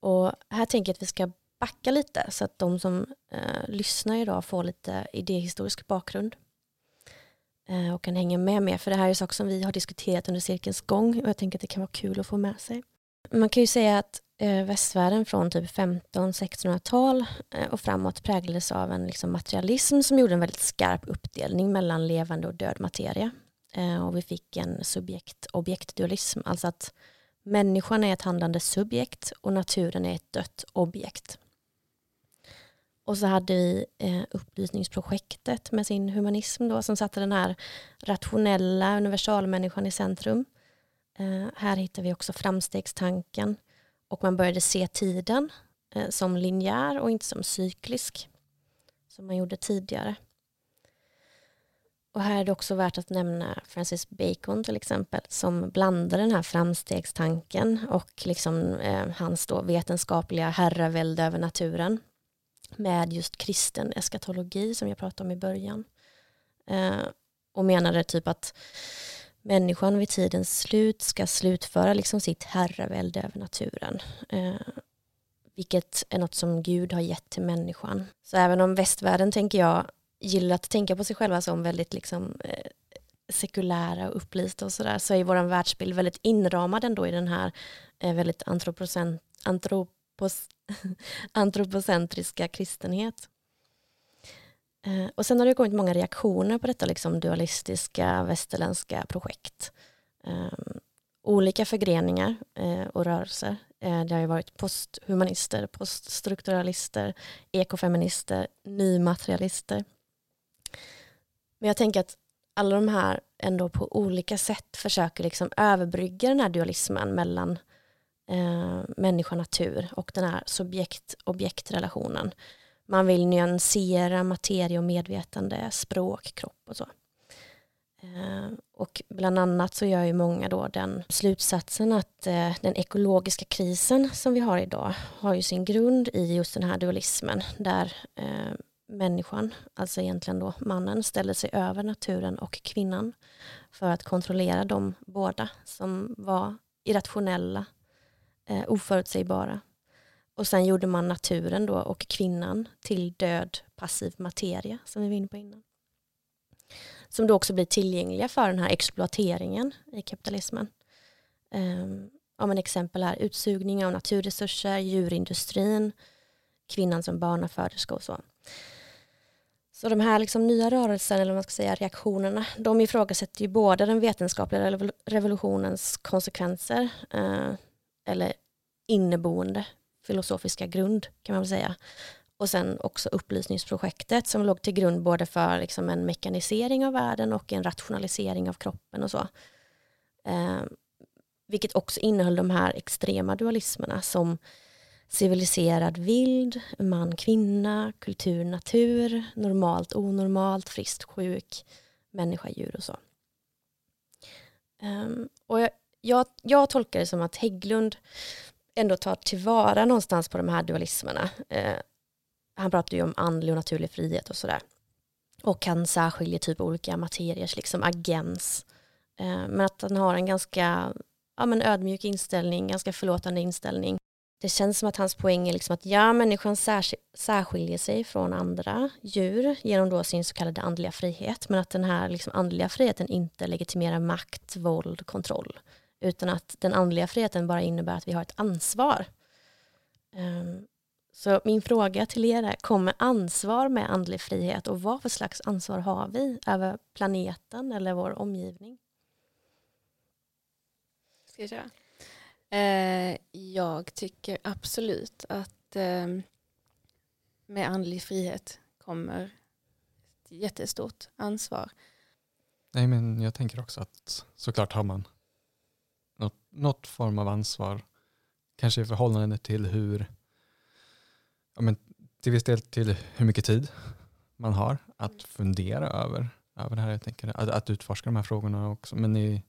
Och här tänker jag att vi ska backa lite så att de som eh, lyssnar idag får lite idéhistorisk bakgrund eh, och kan hänga med mer. För det här är saker som vi har diskuterat under cirkelns gång och jag tänker att det kan vara kul att få med sig. Man kan ju säga att eh, västvärlden från typ 15-1600-tal eh, och framåt präglades av en liksom, materialism som gjorde en väldigt skarp uppdelning mellan levande och död materia. Eh, och vi fick en subjekt-objekt-dualism, alltså att människan är ett handlande subjekt och naturen är ett dött objekt. Och så hade vi eh, upplysningsprojektet med sin humanism då, som satte den här rationella universalmänniskan i centrum. Eh, här hittar vi också framstegstanken och man började se tiden eh, som linjär och inte som cyklisk som man gjorde tidigare. och här är det också värt att nämna Francis Bacon till exempel som blandar den här framstegstanken och liksom, eh, hans då vetenskapliga herravälde över naturen med just kristen eskatologi som jag pratade om i början. Eh, och menade typ att människan vid tidens slut ska slutföra liksom sitt herravälde över naturen. Eh, vilket är något som Gud har gett till människan. Så även om västvärlden, tänker jag, gillar att tänka på sig själva som väldigt liksom, eh, sekulära och upplysta och sådär, så är vår världsbild väldigt inramad ändå i den här eh, väldigt antropos, antropocentriska kristenhet. Eh, och sen har det kommit många reaktioner på detta liksom dualistiska västerländska projekt. Um, olika förgreningar uh, och rörelser. Uh, det har ju varit posthumanister, poststrukturalister, ekofeminister, nymaterialister. Men jag tänker att alla de här ändå på olika sätt försöker liksom överbrygga den här dualismen mellan uh, människa och natur och den här subjekt-objektrelationen man vill nyansera materia och medvetande, språk, kropp och så. Eh, och bland annat så gör ju många då den slutsatsen att eh, den ekologiska krisen som vi har idag har ju sin grund i just den här dualismen där eh, människan, alltså egentligen då mannen, ställer sig över naturen och kvinnan för att kontrollera de båda som var irrationella, oförutsägbara och sen gjorde man naturen då och kvinnan till död passiv materia som vi var inne på innan. Som då också blir tillgängliga för den här exploateringen i kapitalismen. Um, om en exempel är utsugning av naturresurser, djurindustrin, kvinnan som barnaföderska och så. Så de här liksom nya rörelserna, eller vad man ska säga reaktionerna, de ifrågasätter ju både den vetenskapliga revolutionens konsekvenser, eh, eller inneboende filosofiska grund kan man väl säga. Och sen också upplysningsprojektet som låg till grund både för liksom en mekanisering av världen och en rationalisering av kroppen och så. Eh, vilket också innehöll de här extrema dualismerna som civiliserad vild, man kvinna, kultur natur, normalt onormalt, friskt sjuk, människa djur och så. Um, och jag, jag, jag, tolkar det som att Hägglund ändå tar tillvara någonstans på de här dualismerna. Eh, han pratar ju om andlig och naturlig frihet och sådär. Och han särskiljer typ olika materiers liksom agens. Eh, men att han har en ganska ja, men ödmjuk inställning, ganska förlåtande inställning. Det känns som att hans poäng är liksom att ja, människan särskiljer sig från andra djur genom då sin så kallade andliga frihet. Men att den här liksom andliga friheten inte legitimerar makt, våld, kontroll utan att den andliga friheten bara innebär att vi har ett ansvar. Ehm, så min fråga till er är, kommer ansvar med andlig frihet och vad för slags ansvar har vi över planeten eller vår omgivning? Ska jag köra? Eh, jag tycker absolut att ehm, med andlig frihet kommer ett jättestort ansvar. Nej, men jag tänker också att såklart har man något, något form av ansvar. Kanske i förhållande till hur, ja men till viss del till hur mycket tid man har att fundera över, över det här. Jag tänker, att, att utforska de här frågorna också. Men i,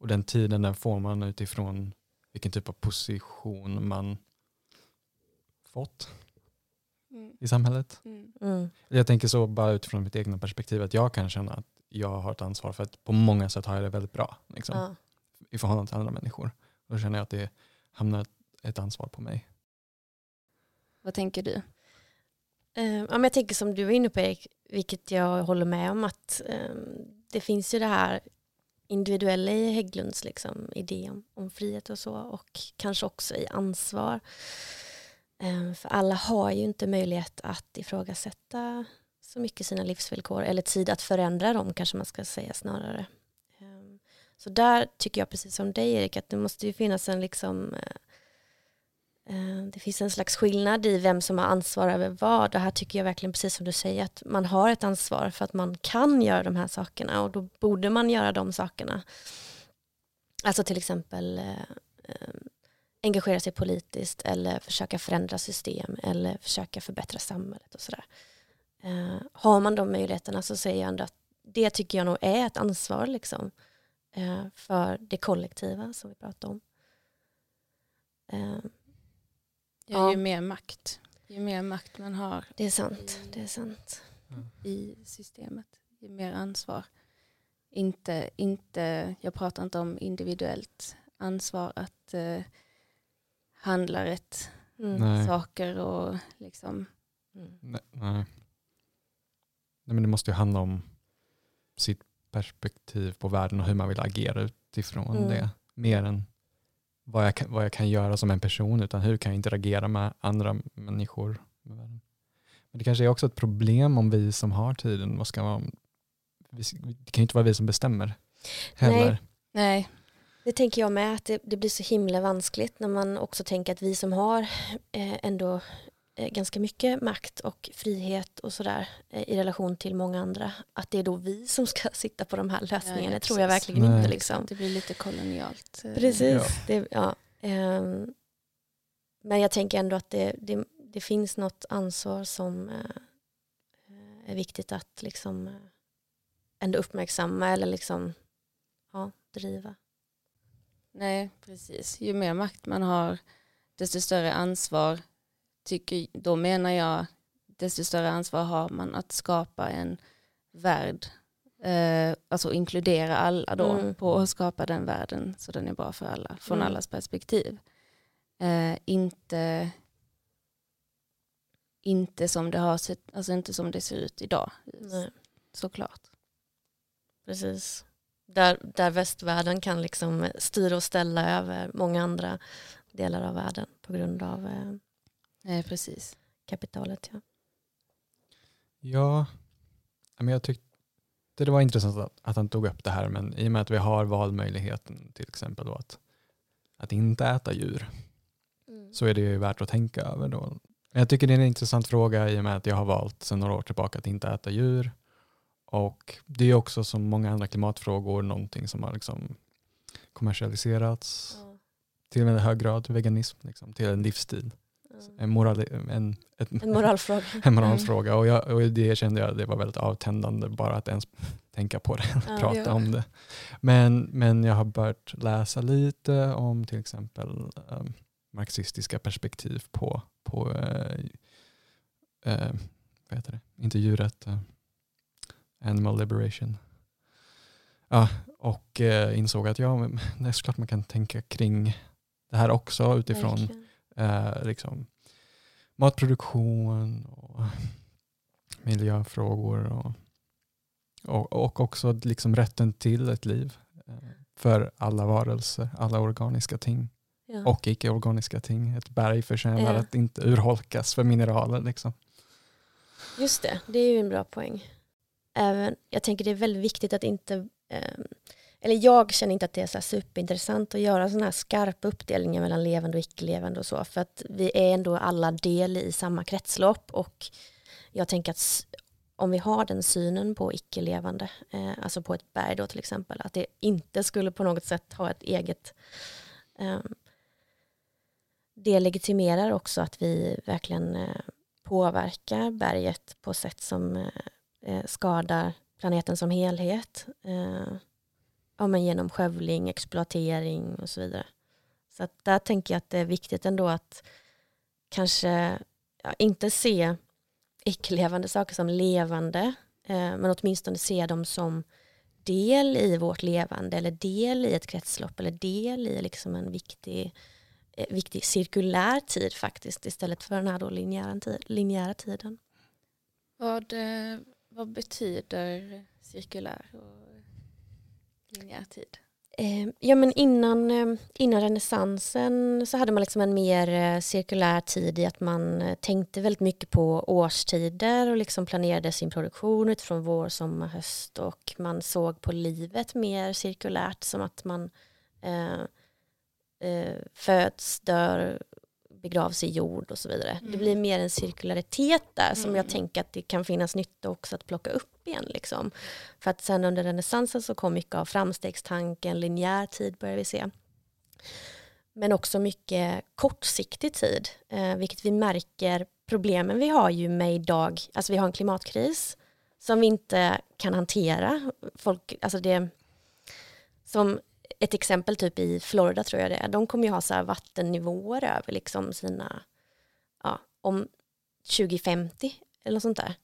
och den tiden den får man utifrån vilken typ av position man fått mm. i samhället. Mm. Mm. Jag tänker så bara utifrån mitt egna perspektiv att jag kan känna att jag har ett ansvar för att på många sätt har jag det väldigt bra. Liksom. Ja i förhållande till andra människor. Och då känner jag att det hamnar ett ansvar på mig. Vad tänker du? Ja, men jag tänker som du var inne på Erik, vilket jag håller med om att um, det finns ju det här individuella i Hägglunds liksom, idé om, om frihet och så och kanske också i ansvar. Um, för alla har ju inte möjlighet att ifrågasätta så mycket sina livsvillkor eller tid att förändra dem kanske man ska säga snarare. Så där tycker jag precis som dig Erik att det måste ju finnas en liksom eh, eh det finns en slags skillnad i vem som har ansvar över vad. Det här tycker jag verkligen precis som du säger att man har ett ansvar för att man kan göra de här sakerna och då borde man göra de sakerna. Alltså till exempel eh, eh engagera sig politiskt eller försöka förändra system eller försöka förbättra samhället och sådär. Eh, har man de möjligheterna så säger jag ändå att det tycker jag nog är ett ansvar liksom, eh, för det kollektiva som vi pratar om. Eh, Ja, Ja. Ju mer makt, ju mer makt man har det är sant, det är sant. i systemet, ju mer ansvar. Inte, inte, jag pratar inte om individuellt ansvar att eh, handla rätt Mm. Saker och liksom, Mm. Nej, nej. nej men det måste ju handla om sitt perspektiv på världen och hur man vill agera utifrån Mm. det. Mer än vad jag, kan, vad jag kan göra som en person utan hur kan jag interagera med andra människor. Med världen. Men det kanske är också ett problem om vi som har tiden, vad ska man, det kan ju inte vara vi som bestämmer heller. Nej. nej, Det tänker jag med, att det, det blir så himla vanskligt när man också tänker att vi som har eh, ändå ganska mycket makt och frihet och sådär eh, i relation till många andra, att det är då vi som ska sitta på de här lösningarna. Ja, ja, det tror jag verkligen Nej. inte. Liksom. det blir lite kolonialt. eh, Precis. Ja. Det, ja. ehm, men jag tänker ändå att det, det, det finns något ansvar som eh, är viktigt att liksom eh, ändå uppmärksamma eller liksom ja, driva. Nej, precis. Ju mer makt man har, desto större ansvar, tycker, då menar jag, desto större ansvar har man att skapa en värld, eh, alltså inkludera alla då, Mm. på att skapa den världen så den är bra för alla, från Mm. allas perspektiv. Eh, inte, inte som det har sett, alltså inte som det ser ut idag, Nej. såklart. Precis. Där, där västvärlden kan liksom styra och ställa över många andra delar av världen på grund av eh, Nej, precis. kapitalet. Ja. Ja, men jag tyckte det var intressant att, att han tog upp det här, men i och med att vi har valmöjligheten till exempel då att, att inte äta djur så är det ju värt att tänka över då. Jag tycker det är en intressant fråga i och med att jag har valt sedan några år tillbaka att inte äta djur. Och det är också som många andra klimatfrågor någonting som har liksom kommersialiserats Ja. till en hög grad, veganism, liksom, till en livsstil. En, moral, en, ett, En moralfråga. en moralfråga och, jag, och det kände jag det var väldigt avtändande bara att ens tänka på det, Ja. prata Ja. om det. Men, men jag har börjat läsa lite om till exempel um, marxistiska perspektiv på, på eh, eh, vad heter det? inte djuret, eh, animal liberation. Ja, och insåg att ja, men det är såklart man kan tänka kring det här också utifrån Verkligen. Eh, liksom matproduktion och miljöfrågor och, och, och också liksom rätten till ett liv eh, för alla varelser, alla organiska ting Ja. och icke-organiska ting. Ett berg förtjänar Ja. att inte urholkas för mineraler. Liksom. Just det, det är ju en bra poäng. Även, jag tänker det är väldigt viktigt att inte, ehm, eller jag känner inte att det är så här superintressant att göra sådana här skarpa uppdelningar mellan levande och icke-levande och så, för att vi är ändå alla del i samma kretslopp och jag tänker att om vi har den synen på icke-levande, eh, alltså på ett berg då till exempel, att det inte skulle på något sätt ha ett eget eh, det legitimerar också att vi verkligen eh, påverkar berget på sätt som eh, eh skadar planeten som helhet. Eh, Ja, men genom skövling, exploatering och så vidare. Så att där tänker jag att det är viktigt ändå att kanske ja, inte se icke-levande saker som levande, eh, men åtminstone se dem som del i vårt levande eller del i ett kretslopp eller del i liksom en viktig, eh, viktig cirkulär tid faktiskt istället för den här då linjära, linjära tiden. Vad, eh, vad betyder cirkulär och linjär tid? Eh, ja men innan, ehm, innan renässansen så hade man liksom en mer eh, cirkulär tid i att man eh, tänkte väldigt mycket på årstider och liksom planerade sin produktion utifrån vår, sommar, höst och man såg på livet mer cirkulärt som att man eh, eh, föds, dör, begravs i jord och så vidare. Det Mm. blir mer en cirkularitet där som jag Mm. tänker att det kan finnas nytta också att plocka upp igen. Liksom. För att sen under renässansen så kom mycket av framstegstanken, linjär tid börjar vi se. Men också mycket kortsiktig tid, eh, vilket vi märker problemen vi har ju med idag. Alltså vi har en klimatkris som vi inte kan hantera. Folk, alltså det, som ett exempel typ i Florida tror jag det är, de kommer ju ha så vattennivåer över liksom sina, ja, om 2050 eller något sånt där.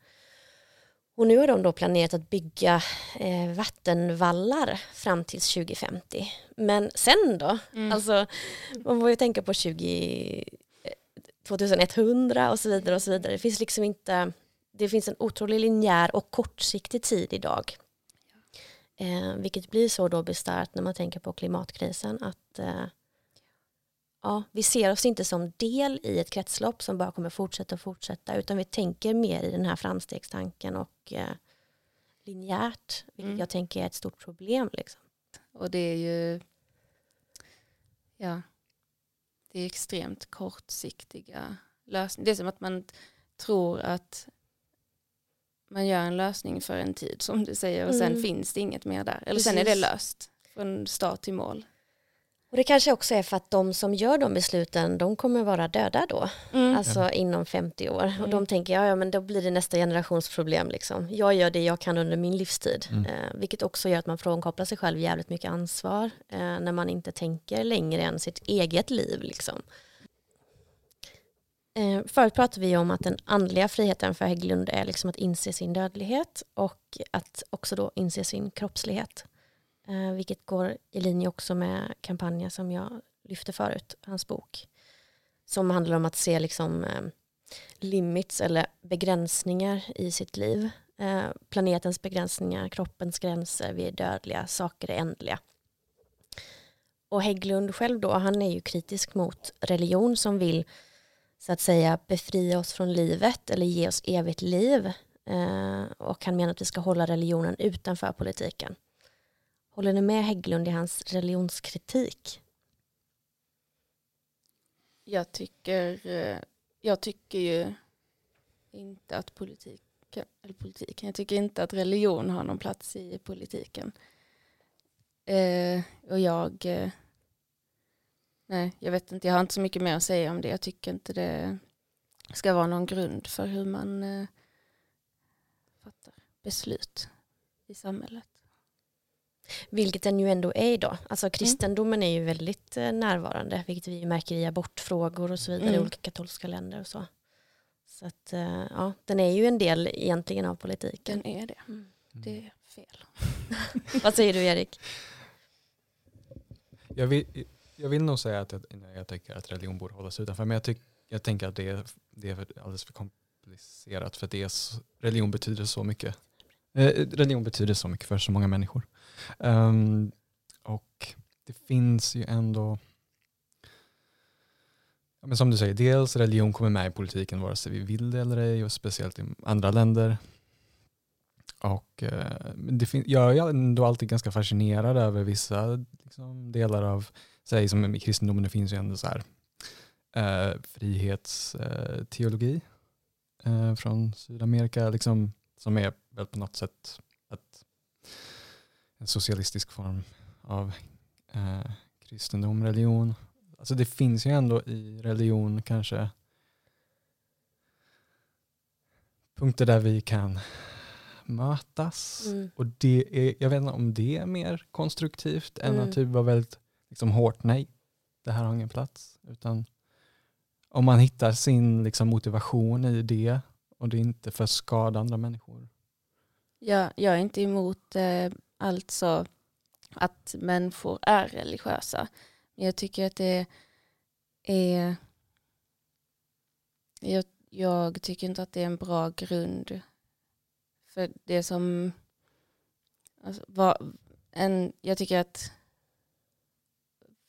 Och nu har de då planerat att bygga eh, vattenvallar fram till 2050. Men sen då? Mm. Alltså, man får ju tänka på 20, 2100 eh, och så vidare och så vidare. Det finns liksom inte, det finns en otrolig linjär och kortsiktig tid idag. Eh, vilket blir så då bisarrt när man tänker på klimatkrisen att eh, ja, vi ser oss inte som del i ett kretslopp som bara kommer fortsätta och fortsätta utan vi tänker mer i den här framstegstanken och eh, linjärt, vilket mm. jag tänker är ett stort problem. Liksom. Och det är ju ja, det är extremt kortsiktiga lösningar. Det är som att man tror att man gör en lösning för en tid som du säger och sen mm. finns det inget mer där. Eller Precis. sen är det löst från start till mål. Och det kanske också är för att de som gör de besluten, de kommer vara döda då. Mm. Alltså mm. inom 50 år. Mm. Och de tänker, ja, ja men då blir det nästa generations problem. Liksom. Jag gör det jag kan under min livstid. Mm. Eh, vilket också gör att man frånkopplar sig själv jävligt mycket ansvar. Eh, när man inte tänker längre än sitt eget liv. Liksom. Eh, förut pratade vi om att den andliga friheten för Hägglund är liksom att inse sin dödlighet och att också då inse sin kroppslighet. Eh, vilket går i linje också med kampanjen som jag lyfte förut, hans bok. Som handlar om att se liksom, eh, limits eller begränsningar i sitt liv. Eh, planetens begränsningar, kroppens gränser, vi är dödliga, saker är ändliga. Och Hägglund själv då, han är ju kritisk mot religion som vill så att säga befria oss från livet eller ge oss evigt liv. Eh, och han menar att vi ska hålla religionen utanför politiken. Håller ni med Hägglund i hans religionskritik? Jag tycker, eh, jag tycker ju inte att politik, eller politiken, jag tycker inte att religion har någon plats i politiken. Eh, och jag, eh, nej, jag vet inte, jag har inte så mycket mer att säga om det. Jag tycker inte det ska vara någon grund för hur man eh, fattar beslut i samhället. Vilket den ju ändå är idag. Alltså kristendomen är ju väldigt eh, närvarande, vilket vi märker i abortfrågor och så vidare mm. i olika katolska länder och så. Så att eh, ja, den är ju en del egentligen av politiken. Den är det. Mm. Det är fel. Vad säger du Erik? Jag vill, jag vill nog säga att jag, jag tycker att religion borde hållas utanför, men jag, tyck, jag tänker att det är, det är alldeles för komplicerat för det är, religion betyder så mycket. Eh, religion betyder så mycket för så många människor. Um, och det finns ju ändå, men som du säger, dels religion kommer med i politiken vare sig vi vill det eller ej och speciellt i andra länder. Och eh, det jag är ändå alltid ganska fascinerad över vissa liksom, delar av, säg som i kristendomen, det finns ju ändå så här eh, frihetsteologi eh, från Sydamerika, liksom, som är väl på något sätt att en socialistisk form av eh, kristendom, religion. Alltså det finns ju ändå i religion kanske punkter där vi kan mötas. Mm. Och det är, jag vet inte om det är mer konstruktivt mm. än att typ vara väldigt liksom, hårt nej, det här har ingen plats. Utan om man hittar sin liksom, motivation i det och det är inte för att skada andra människor. Ja, jag är inte emot eh, alltså att människor är religiösa. Men jag tycker att det är jag, jag tycker inte att det är en bra grund för det som alltså, var, en, jag tycker att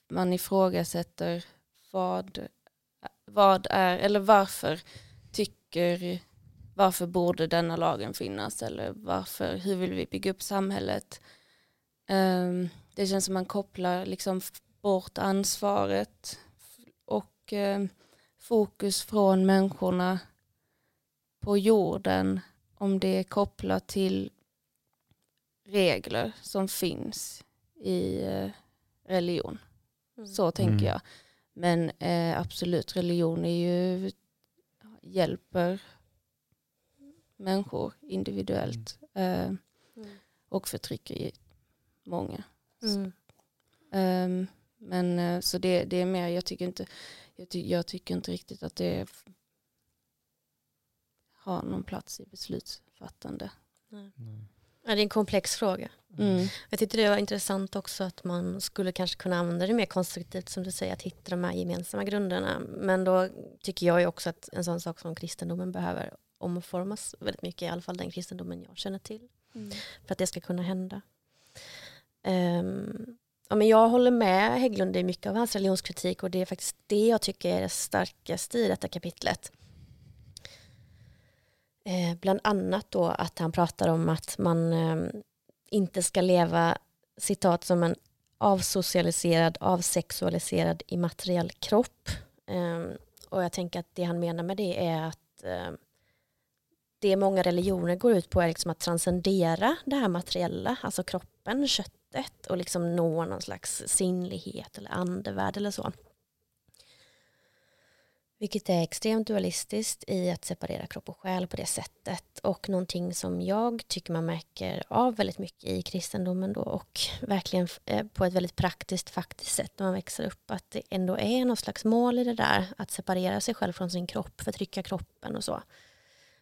man ifrågasätter vad, vad är, eller varför tycker varför borde denna lagen finnas eller varför, hur vill vi bygga upp samhället? Um, det känns som man kopplar liksom bort ansvaret och um, fokus från människorna på jorden om det är kopplat till regler som finns i eh, religion. Mm. Så tänker mm. jag. Men uh, absolut, religion är ju hjälper människor individuellt eh, Mm. och förtrycker ju många. Mm. Ehm, men eh, så det, det är mer, jag tycker inte, jag, ty, jag tycker inte riktigt att det har någon plats i beslutsfattande. Nej. Ja, det är en komplex fråga. Mm. Jag tyckte det var intressant också att man skulle kanske kunna använda det mer konstruktivt som du säger, att hitta de här gemensamma grunderna. Men då tycker jag ju också att en sån sak som kristendomen behöver omformas väldigt mycket, i alla fall den kristendomen jag känner till, för att det ska kunna hända. Ehm, ja, men jag håller med Hägglund i mycket av hans religionskritik och det är faktiskt det jag tycker är det starkaste i detta kapitlet. Eh, bland annat då att han pratar om att man eh, inte ska leva, citat, som en avsocialiserad, avsexualiserad immateriell kropp. Eh, och jag tänker att det han menar med det är att ehm, det många religioner går ut på är liksom att transcendera det här materiella, alltså kroppen, köttet och liksom nå någon slags sinnlighet eller andevärld eller så. Vilket är extremt dualistiskt i att separera kropp och själ på det sättet och någonting som jag tycker man märker av väldigt mycket i kristendomen då och verkligen eh, på ett väldigt praktiskt faktiskt sätt när man växer upp att det ändå är något slags mål i det där att separera sig själv från sin kropp, förtrycka kroppen och så.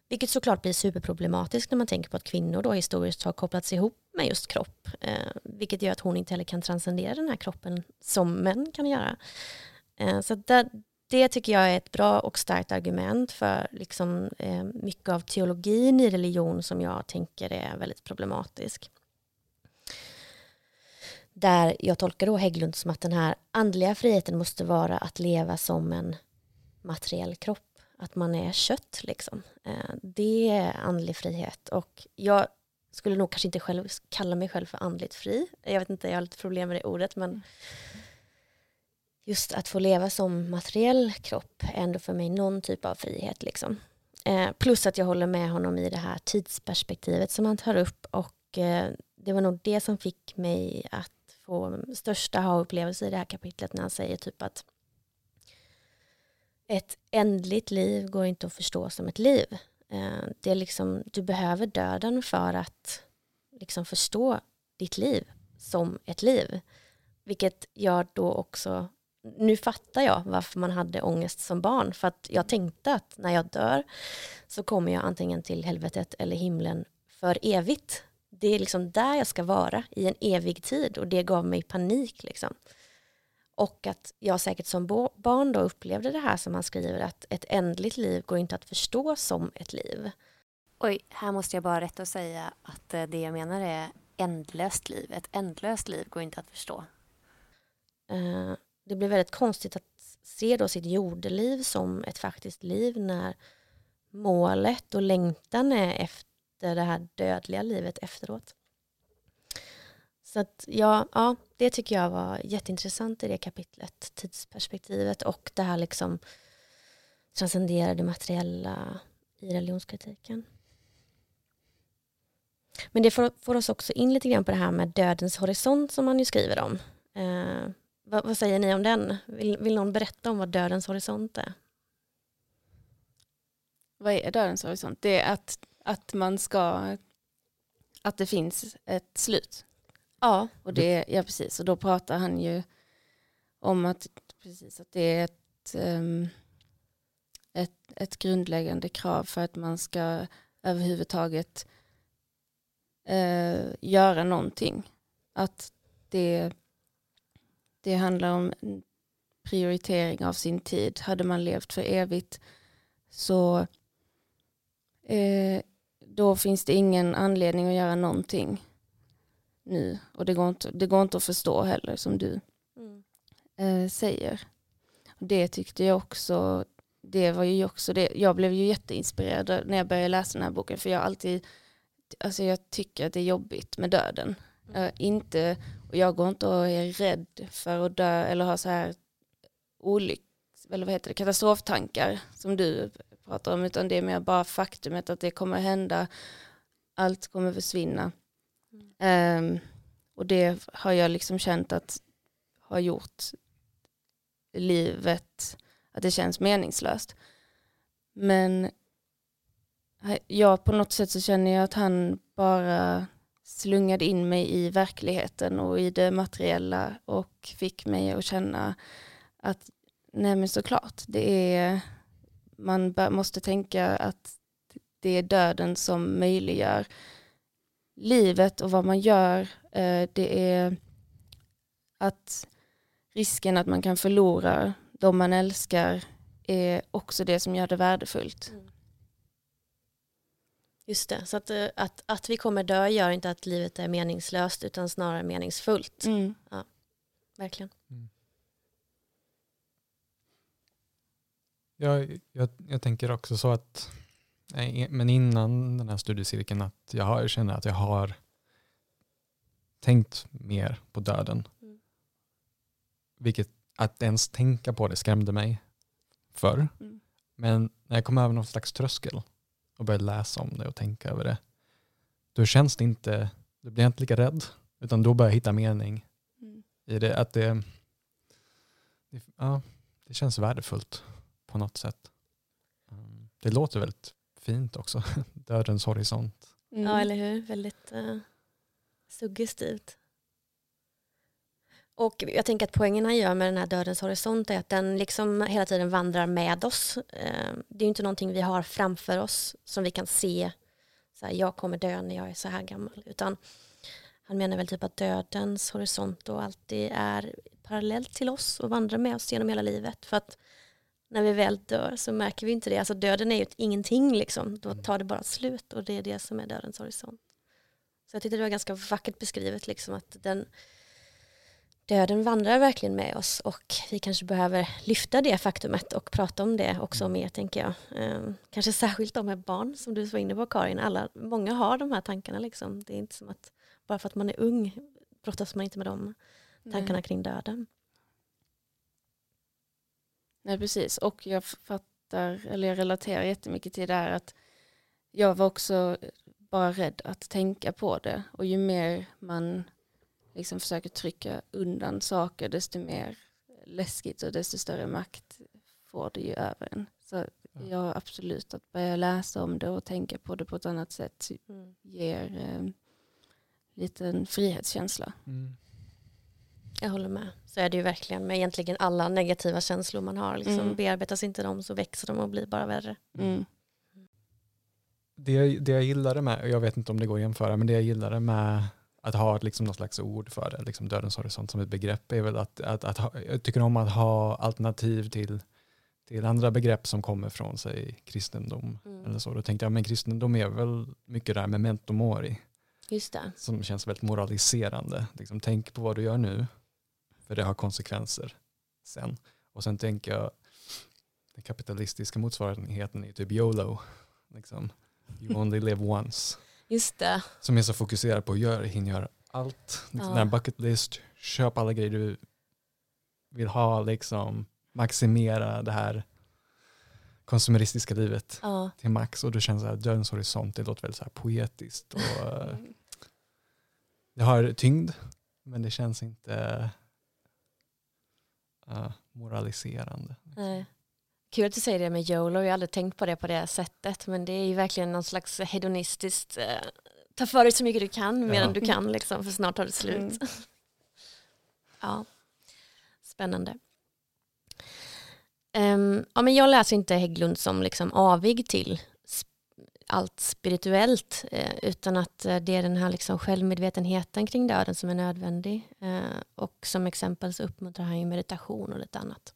Vilket såklart blir superproblematiskt när man tänker på att kvinnor då historiskt har kopplats ihop med just kropp. Eh, vilket gör att hon inte heller kan transcendera den här kroppen som män kan göra. Eh, så där, det tycker jag är ett bra och starkt argument för liksom, eh, mycket av teologin i religion som jag tänker är väldigt problematisk. Där jag tolkar då Hägglund som att den här andliga friheten måste vara att leva som en materiell kropp. Att man är kött liksom. Eh, det är andlig frihet och jag skulle nog kanske inte själv kalla mig själv för andligt fri. Jag vet inte, jag har lite problem med det ordet men mm just att få leva som materiell kropp är ändå för mig någon typ av frihet. Liksom. Eh, plus att jag håller med honom i det här tidsperspektivet som han tar upp och eh, det var nog det som fick mig att få största ha-upplevelse i det här kapitlet när han säger typ att ett ändligt liv går inte att förstå som ett liv. Eh, det är liksom, du behöver döden för att liksom förstå ditt liv som ett liv. Vilket jag då också nu fattar jag varför man hade ångest som barn. För att jag tänkte att när jag dör så kommer jag antingen till helvetet eller himlen för evigt. Det är liksom där jag ska vara i en evig tid och det gav mig panik. Liksom. Och att jag säkert som barn då upplevde det här som han skriver att ett ändligt liv går inte att förstå som ett liv. Oj, här måste jag bara rätta och säga att eh, det jag menar är ändlöst liv. Ett ändlöst liv går inte att förstå. Eh, det blir väldigt konstigt att se då sitt jordeliv som ett faktiskt liv när målet och längtan är efter det här dödliga livet efteråt. Så att ja, ja, det tycker jag var jätteintressant i det kapitlet, tidsperspektivet och det här liksom transcenderade materiella i religionskritiken. Men det får, får oss också in lite grann på det här med dödens horisont som man ju skriver om. Eh, vad, vad, säger ni om den? Vill, vill någon berätta om vad dödens horisont är? Vad är dödens horisont? Det är att, att man ska, att det finns ett slut. Ja. Och det, ja precis, och då pratar han ju om att, precis, att det är ett, um, ett, ett grundläggande krav för att man ska överhuvudtaget uh, göra någonting. Att det, det handlar om prioritering av sin tid. Hade man levt för evigt så eh, då finns det ingen anledning att göra någonting nu. Och det går inte, det går inte att förstå heller som du Mm. eh, säger. Det tyckte jag också, det var ju också det, jag blev ju jätteinspirerad när jag började läsa den här boken för jag alltid, alltså jag tycker att det är jobbigt med döden. Uh, inte, och jag går inte och är rädd för att dö eller ha så här olyck, eller vad heter det, katastroftankar som du pratar om, utan det är mer bara faktumet att det kommer hända, allt kommer försvinna. Mm. Um, och det har jag liksom känt att har gjort livet, att det känns meningslöst. Men Ja, på något sätt så känner jag att han bara slungade in mig i verkligheten och i det materiella och fick mig att känna att nej men såklart, det är, man måste tänka att det är döden som möjliggör livet och vad man gör. Eh, det är att risken att man kan förlora de man älskar är också det som gör det värdefullt. Mm. Just det, så att, eh, att, att vi kommer dö gör inte att livet är meningslöst utan snarare meningsfullt. Mm. Ja, verkligen. Mm. Jag, jag, jag tänker också så att, men innan den här studiecirkeln, att jag har, känner att jag har tänkt mer på döden. Mm. Vilket, att ens tänka på det skrämde mig förr. Mm. Men när jag kom över någon slags tröskel och började läsa om det och tänka över det, då känns det inte, då blir jag inte lika rädd, utan då börjar jag hitta mening mm. i det. Att det, det, ja, det känns värdefullt på något sätt. Mm. Det låter väldigt fint också, dödens horisont. Mm. Ja, eller hur? Väldigt uh, suggestivt. Och jag tänker att poängen han gör med den här dödens horisont är att den liksom hela tiden vandrar med oss. Eh, det är inte någonting vi har framför oss som vi kan se, så här, jag kommer dö när jag är så här gammal, utan han menar väl typ att dödens horisont då alltid är parallellt till oss och vandrar med oss genom hela livet. För att när vi väl dör så märker vi inte det. Alltså döden är ju ett ingenting liksom. Då mm. tar det bara slut och det är det som är dödens horisont. Så jag tyckte det var ganska vackert beskrivet liksom att den döden vandrar verkligen med oss och vi kanske behöver lyfta det faktumet och prata om det också mer tänker jag. Eh, kanske särskilt om med barn som du var inne på Karin. Alla, många har de här tankarna liksom. Det är inte som att bara för att man är ung brottas man inte med de tankarna Nej. kring döden. Nej precis och jag fattar, eller jag relaterar jättemycket till det här att jag var också bara rädd att tänka på det och ju mer man liksom försöker trycka undan saker desto mer läskigt och desto större makt får det ju över en. Så ja, absolut att börja läsa om det och tänka på det på ett annat sätt mm. ger eh, liten frihetskänsla. Mm. Jag håller med. Så är det ju verkligen med egentligen alla negativa känslor man har. Liksom, mm. Bearbetas inte de så växer de och blir bara värre. Mm. Det, det jag gillade med, jag vet inte om det går att jämföra, men det jag gillade med att ha liksom något slags ord för det, liksom dödens horisont som ett begrepp, är väl att, att, att ha, jag tycker om att ha alternativ till, till andra begrepp som kommer från sig kristendom. Mm. Eller så. Då tänkte jag, men kristendom är väl mycket där med memento mori. Just det. Som känns väldigt moraliserande. Liksom, tänk på vad du gör nu, för det har konsekvenser sen. Och sen tänker jag, den kapitalistiska motsvarigheten är typ YOLO. Liksom. You only live once. Just det. Som är så fokuserad på att göra, hinna göra allt. Liksom ja. Den bucket list, köp alla grejer du vill ha, liksom, maximera det här konsumeristiska livet ja. till max. Och du känner så här, dödens horisont, det låter väldigt så här poetiskt. Och, det har tyngd, men det känns inte uh, moraliserande. Nej. Kul att du säger det med YOLO, jag har aldrig tänkt på det på det sättet, men det är ju verkligen någon slags hedonistiskt, eh, ta för dig så mycket du kan medan ja. du kan, liksom, för snart tar det slut. Mm. ja, spännande. Um, ja, men jag läser inte Hägglund som liksom avig till allt spirituellt, eh, utan att eh, det är den här liksom självmedvetenheten kring döden som är nödvändig. Eh, och som exempel så uppmuntrar han ju meditation och lite annat.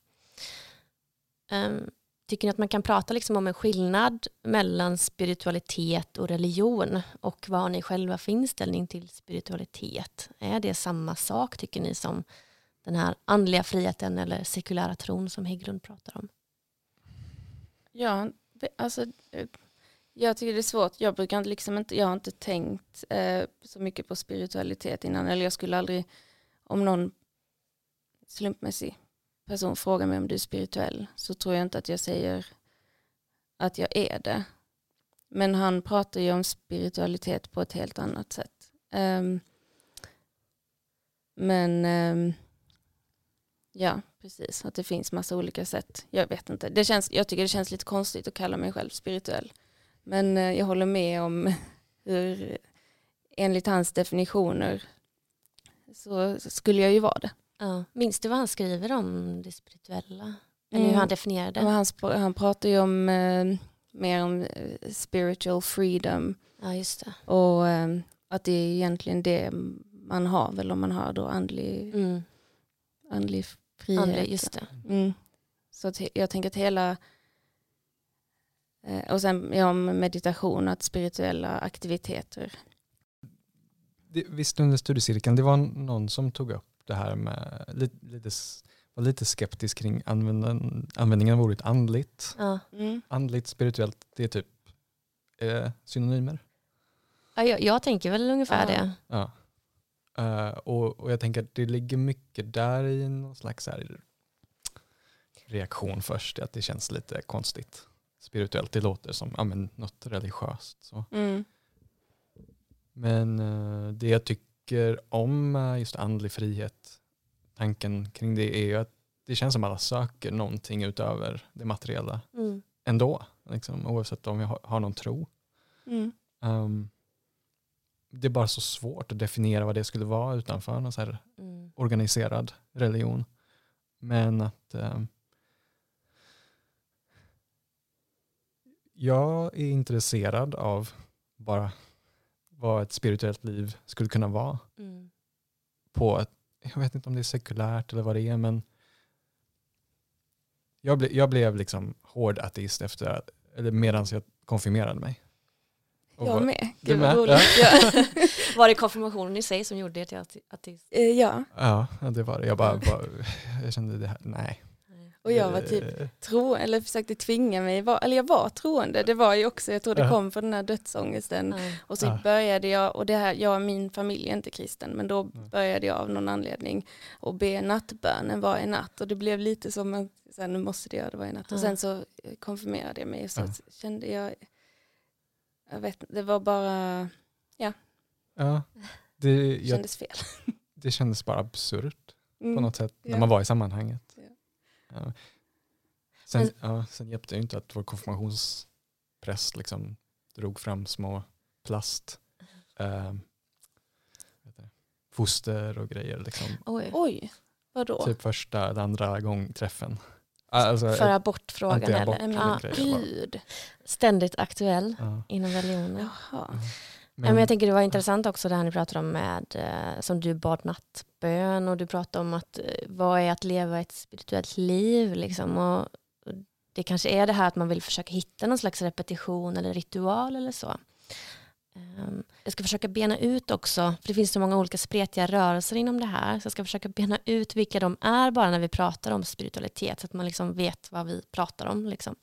Um, tycker ni att man kan prata liksom om en skillnad mellan spiritualitet och religion? Och vad har ni själva för inställning till spiritualitet? Är det samma sak tycker ni som den här andliga friheten eller sekulära tron som Hägglund pratar om? Ja, alltså jag tycker det är svårt. Jag brukar liksom inte, jag har inte tänkt eh, så mycket på spiritualitet innan. Eller jag skulle aldrig, om någon slumpmässig person frågar mig om du är spirituell så tror jag inte att jag säger att jag är det. Men han pratar ju om spiritualitet på ett helt annat sätt. Um, men um, ja, precis. Att det finns massa olika sätt. Jag vet inte. Det känns, jag tycker det känns lite konstigt att kalla mig själv spirituell. Men uh, jag håller med om hur enligt hans definitioner så skulle jag ju vara det. Ja. Minns du vad han skriver om det spirituella? Eller hur Mm. han definierar det? Han, han pratar ju om eh, mer om eh, spiritual freedom Ja, just det. och eh, att det är egentligen det man har väl om man har då andlig, Mm. andlig frihet. Andra, just det. Mm. Så jag tänker att hela eh, och sen ja, om meditation, att spirituella aktiviteter. Det, visst under studiecirkeln, det var någon som tog upp det här med, lite, var lite skeptisk kring använden, användningen av ordet andligt. Ja. Andligt, spirituellt, det är typ eh, synonymer. Ja, jag, jag tänker väl ungefär Ja. det. Ja. Eh, och, och jag tänker att det ligger mycket där i någon slags här reaktion först, att det känns lite konstigt. Spirituellt, det låter som ja, men, något religiöst. Så. Mm. Men eh, det jag tycker om eh, just andlig frihet, tanken kring det är ju att det känns som alla söker någonting utöver det materiella Mm. ändå. Liksom, oavsett om vi har, har någon tro. Mm. Ehm, det är bara så svårt att definiera vad det skulle vara utanför någon så Mm. organiserad religion. Men att ehm, jag är intresserad av bara vad ett spirituellt liv skulle kunna vara. Mm. På ett, jag vet inte om det är sekulärt eller vad det är, men jag, ble, jag blev liksom hård ateist efter, eller medan jag konfirmerade mig. Och Jag var- med. Du Gud vad roligt. Ja. Var det konfirmationen i sig som gjorde det till ate- ateist? Eh, ja, Ja, ja, det var det. Jag bara, bara jag kände det här, nej. Och jag var typ Eh, tro, eller försökte tvinga mig, var, eller jag var troende, det var ju också, jag tror det Ja. kom från den här dödsångesten. Ja. Och så Ja. började jag, och det här, jag och min familj är inte kristen, men då Nej. började jag av någon anledning att be nattbönen varje natt och det blev lite som att så här, nu måste det göra det varje natt. Och Ja. sen så eh, konfirmerade jag mig och så Ja. kände jag, jag vet det var bara, Ja, det, jag, kändes fel. det kändes bara absurt på Mm. något sätt när Ja. man var i sammanhanget. Ja. Ja. Sen, Men- ja, sen hjälpte det ju inte att vår konfirmationspräst liksom drog fram små plast eh, foster och grejer. Liksom. Oj. Oj, vadå? Typ första eller andra gång träffen. Alltså, För abortfrågan eller? Men grejer bara. gud. Ständigt aktuell Ja. inom religionen. Jaha. Men, men jag tänker det var intressant också det här ni pratade om med, eh, som du bad bön och du pratar om att eh, vad är att leva ett spirituellt liv liksom och det kanske är det här att man vill försöka hitta någon slags repetition eller ritual eller så. Ehm, jag ska försöka bena ut också, för det finns så många olika spretiga rörelser inom det här, så jag ska försöka bena ut vilka de är bara när vi pratar om spiritualitet, så att man liksom vet vad vi pratar om. Liksom.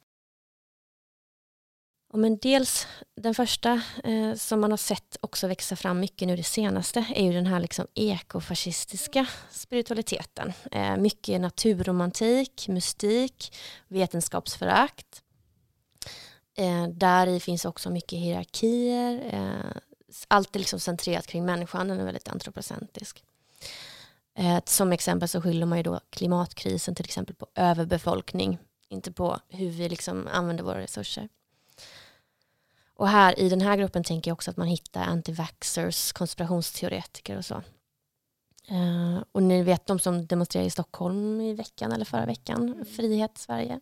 Och men dels den första eh, som man har sett också växa fram mycket nu det senaste är ju den här liksom ekofascistiska spiritualiteten. Eh, mycket naturromantik, mystik, vetenskapsförakt. Eh, där i finns också mycket hierarkier. Eh, allt är liksom centrerat kring människan, den är väldigt antropocentrisk. Eh, som exempel så skyller man ju då klimatkrisen till exempel på överbefolkning, inte på hur vi liksom använder våra resurser. Och här i den här gruppen tänker jag också att man hittar anti-vaxxers, konspirationsteoretiker och så. Eh, och ni vet de som demonstrerade i Stockholm i veckan eller förra veckan, Frihet Sverige.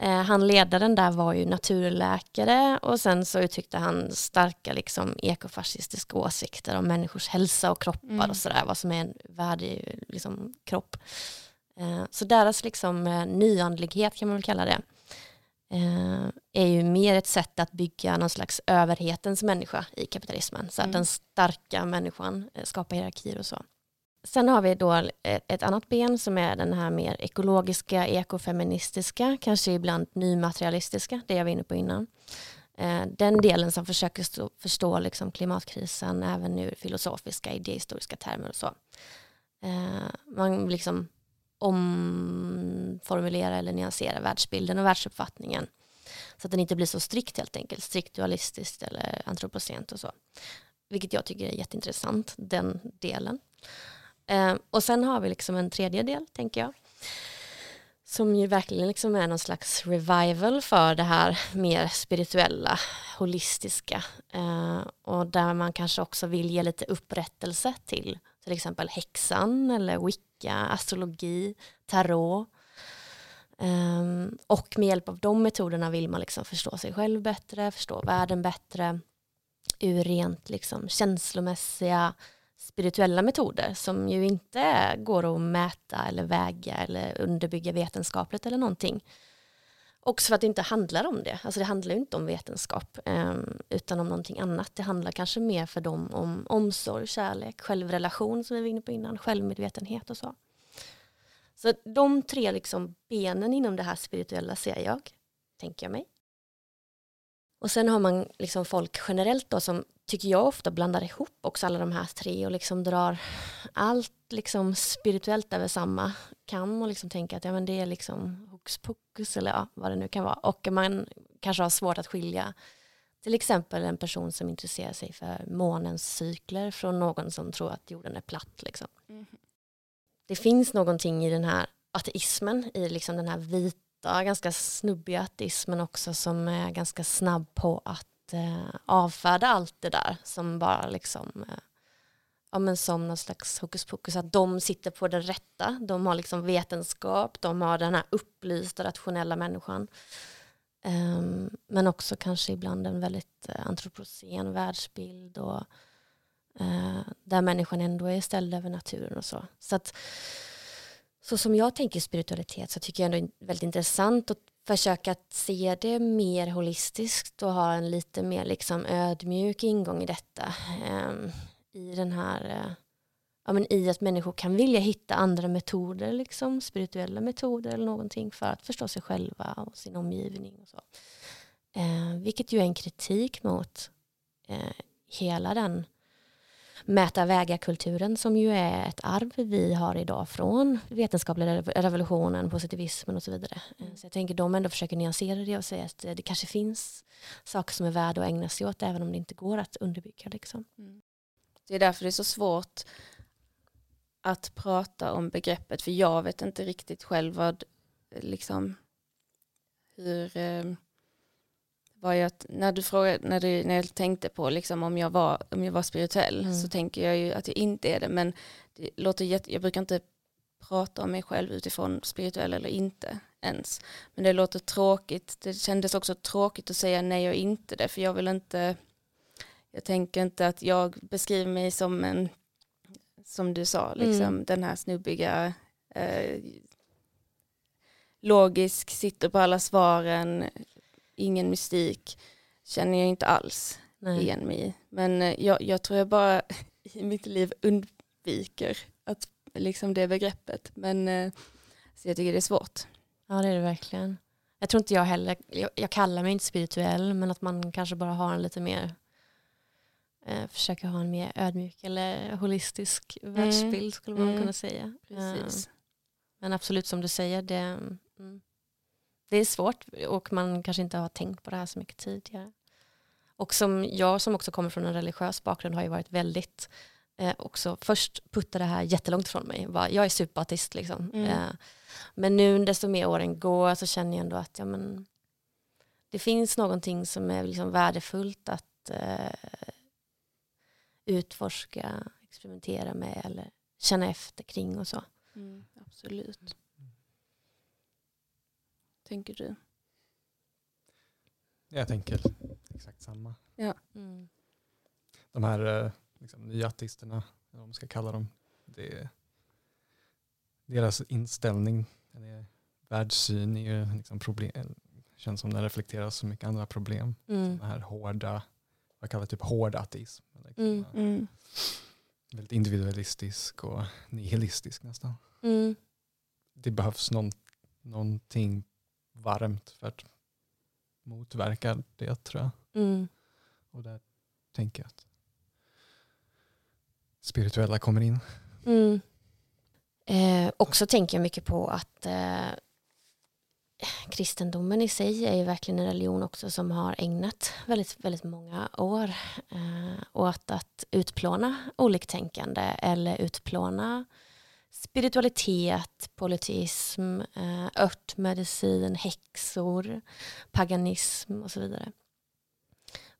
Eh, han ledaren där var ju naturläkare och sen så uttryckte han starka liksom ekofascistiska åsikter om människors hälsa och kroppar Mm. och sådär, vad som är en värdig liksom, kropp. Eh, så deras liksom, nyandlighet kan man väl kalla det, är ju mer ett sätt att bygga någon slags överhetens människa i kapitalismen. Så att Mm. den starka människan eh, skapar hierarkier och så. Sen har vi då ett, ett annat ben som är den här mer ekologiska, ekofeministiska, kanske ibland nymaterialistiska, det jag var inne på innan. Eh, Den delen som försöker stå, förstå liksom klimatkrisen även ur filosofiska, idéhistoriska termer och så. Eh, Man liksom omformulera eller nyansera världsbilden och världsuppfattningen. Så att den inte blir så strikt helt enkelt, strikt dualistiskt eller antropocent och så. Vilket jag tycker är jätteintressant, den delen. Eh, och sen har vi liksom en tredje del, tänker jag. som ju verkligen liksom är någon slags revival för det här mer spirituella, holistiska eh, och där man kanske också vill ge lite upprättelse till till exempel häxan eller wicca, astrologi, tarot. Um, och med hjälp av de metoderna vill man liksom förstå sig själv bättre, förstå världen bättre ur rent liksom känslomässiga spirituella metoder som ju inte går att mäta eller väga eller underbygga vetenskapligt eller någonting. Också för att det inte handlar om det. Alltså det handlar ju inte om vetenskap ehm, utan om någonting annat. Det handlar kanske mer för dem om omsorg, kärlek, självrelation som vi var inne på innan, självmedvetenhet och så. Så de tre liksom benen inom det här spirituella ser jag, tänker jag mig. Och sen har man liksom folk generellt då som tycker jag ofta blandar ihop också alla de här tre och liksom drar allt liksom spirituellt över samma kam och liksom tänker att ja, men det är liksom hokus pokus eller ja, vad det nu kan vara. Och man kanske har svårt att skilja till exempel en person som intresserar sig för månens cykler från någon som tror att jorden är platt. Liksom. Mm. Det finns någonting i den här ateismen, i liksom den här vita, ganska snubbiga ateismen också som är ganska snabb på att eh, avfärda allt det där som bara liksom eh, ja, men som någon slags hokus pokus, att de sitter på det rätta, de har liksom vetenskap, de har den här upplysta rationella människan. Um, men också kanske ibland en väldigt eh, antropocen världsbild och uh, där människan ändå är ställd över naturen och så. Så, att, så som jag tänker spiritualitet så tycker jag ändå det är väldigt intressant att försöka se det mer holistiskt och ha en lite mer liksom ödmjuk ingång i detta. Ehm, I den här eh, ja, men i att människor kan vilja hitta andra metoder, liksom, spirituella metoder eller någonting för att förstå sig själva och sin omgivning. Och så. Eh, vilket ju är en kritik mot eh, hela den mäta väga-kulturen som ju är ett arv vi har idag från vetenskapliga revolutionen, positivismen och så vidare. Mm. Så jag tänker de ändå försöker nyansera det och säga att det kanske finns saker som är värda att ägna sig åt även om det inte går att underbygga. Liksom. Mm. Det är därför det är så svårt att prata om begreppet, för jag vet inte riktigt själv vad, liksom, hur, vad jag, när du frågade, när, du, när jag tänkte på liksom om jag var, om jag var spirituell, mm. så tänker jag ju att jag inte är det, men det låter jätte, jag brukar inte prata om mig själv utifrån spirituell eller inte ens. Men det låter tråkigt, det kändes också tråkigt att säga nej och inte det, för jag vill inte jag tänker inte att jag beskriver mig som en, som du sa, liksom, mm. den här snubbiga, eh, logisk, sitter på alla svaren, ingen mystik, känner jag inte alls Nej. igen mig i. Men eh, jag, jag tror jag bara i mitt liv undviker att, liksom det begreppet. Men eh, så jag tycker det är svårt. Ja det är det verkligen. Jag tror inte jag heller, jag, jag kallar mig inte spirituell men att man kanske bara har en lite mer eh, försöka ha en mer ödmjuk eller holistisk mm. världsbild skulle man mm. kunna säga. Precis. Eh, men absolut som du säger, det, mm, det är svårt och man kanske inte har tänkt på det här så mycket tidigare. Och som jag som också kommer från en religiös bakgrund har ju varit väldigt eh, också först putta det här jättelångt från mig. jag är superateist liksom. Mm. Eh, men nu desto mer åren går så känner jag ändå att ja, men, det finns någonting som är liksom värdefullt att eh, utforska, experimentera med eller känna efter kring och så. Mm, absolut. Tänker du? Jag tänker exakt samma. Ja. Mm. De här eh, liksom, nya artisterna, eller vad man ska kalla dem, det deras inställning, är världssyn är ju liksom problem, känns som den reflekterar så mycket andra problem. Mm. Den här hårda vad kallar typ hård ateism. Liksom, mm, mm. Väldigt individualistisk och nihilistisk nästan. Mm. Det behövs någon, någonting varmt för att motverka det tror jag. Mm. Och där tänker jag att spirituella kommer in. Mm. Eh, också tänker jag mycket på att eh, kristendomen i sig är ju verkligen en religion också som har ägnat väldigt, väldigt många år eh, åt att utplåna oliktänkande eller utplåna spiritualitet, polyteism, eh, örtmedicin, häxor, paganism och så vidare.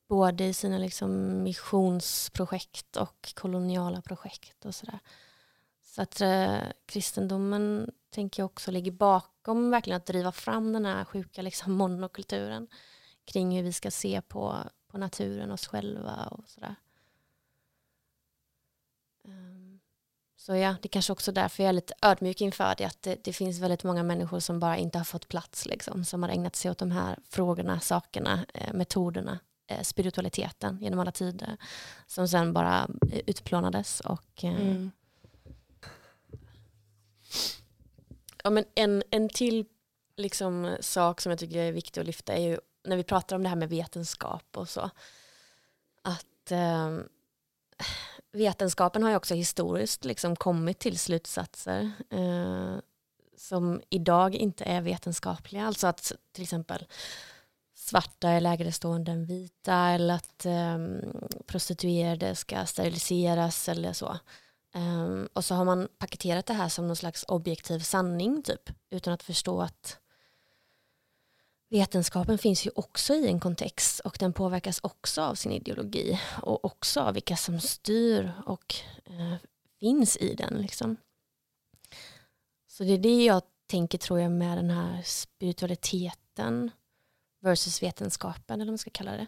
Både i sina liksom missionsprojekt och koloniala projekt och sådär. Så att eh, kristendomen tänker jag också ligger bakom verkligen att driva fram den här sjuka liksom, monokulturen kring hur vi ska se på, på naturen, oss själva och sådär. Um, så ja, det är kanske också därför jag är lite ödmjuk inför det, att det, det, finns väldigt många människor som bara inte har fått plats, liksom, som har ägnat sig åt de här frågorna, sakerna, eh, metoderna, eh, spiritualiteten genom alla tider, som sen bara eh, utplånades. Och, eh, mm. ja, men en, en till liksom, sak som jag tycker är viktig att lyfta är ju när vi pratar om det här med vetenskap och så, att eh, vetenskapen har ju också historiskt liksom kommit till slutsatser eh, som idag inte är vetenskapliga. Alltså att till exempel svarta är lägre stående än vita eller att eh, prostituerade ska steriliseras eller så. Eh, och så har man paketerat det här som någon slags objektiv sanning typ utan att förstå att vetenskapen finns ju också i en kontext och den påverkas också av sin ideologi och också av vilka som styr och eh, finns i den. Liksom. Så det är det jag tänker tror jag med den här spiritualiteten versus vetenskapen eller vad man ska kalla det.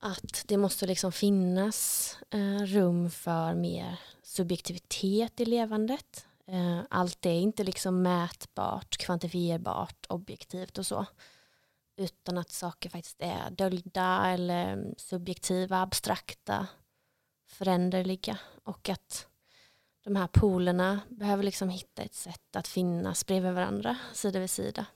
Att det måste liksom finnas eh, rum för mer subjektivitet i levandet. Eh, allt är inte liksom mätbart, kvantifierbart, objektivt och så. Utan att saker faktiskt är döljda eller subjektiva, abstrakta, föränderliga. Och att de här polerna behöver liksom hitta ett sätt att finnas bredvid varandra, sida vid sida.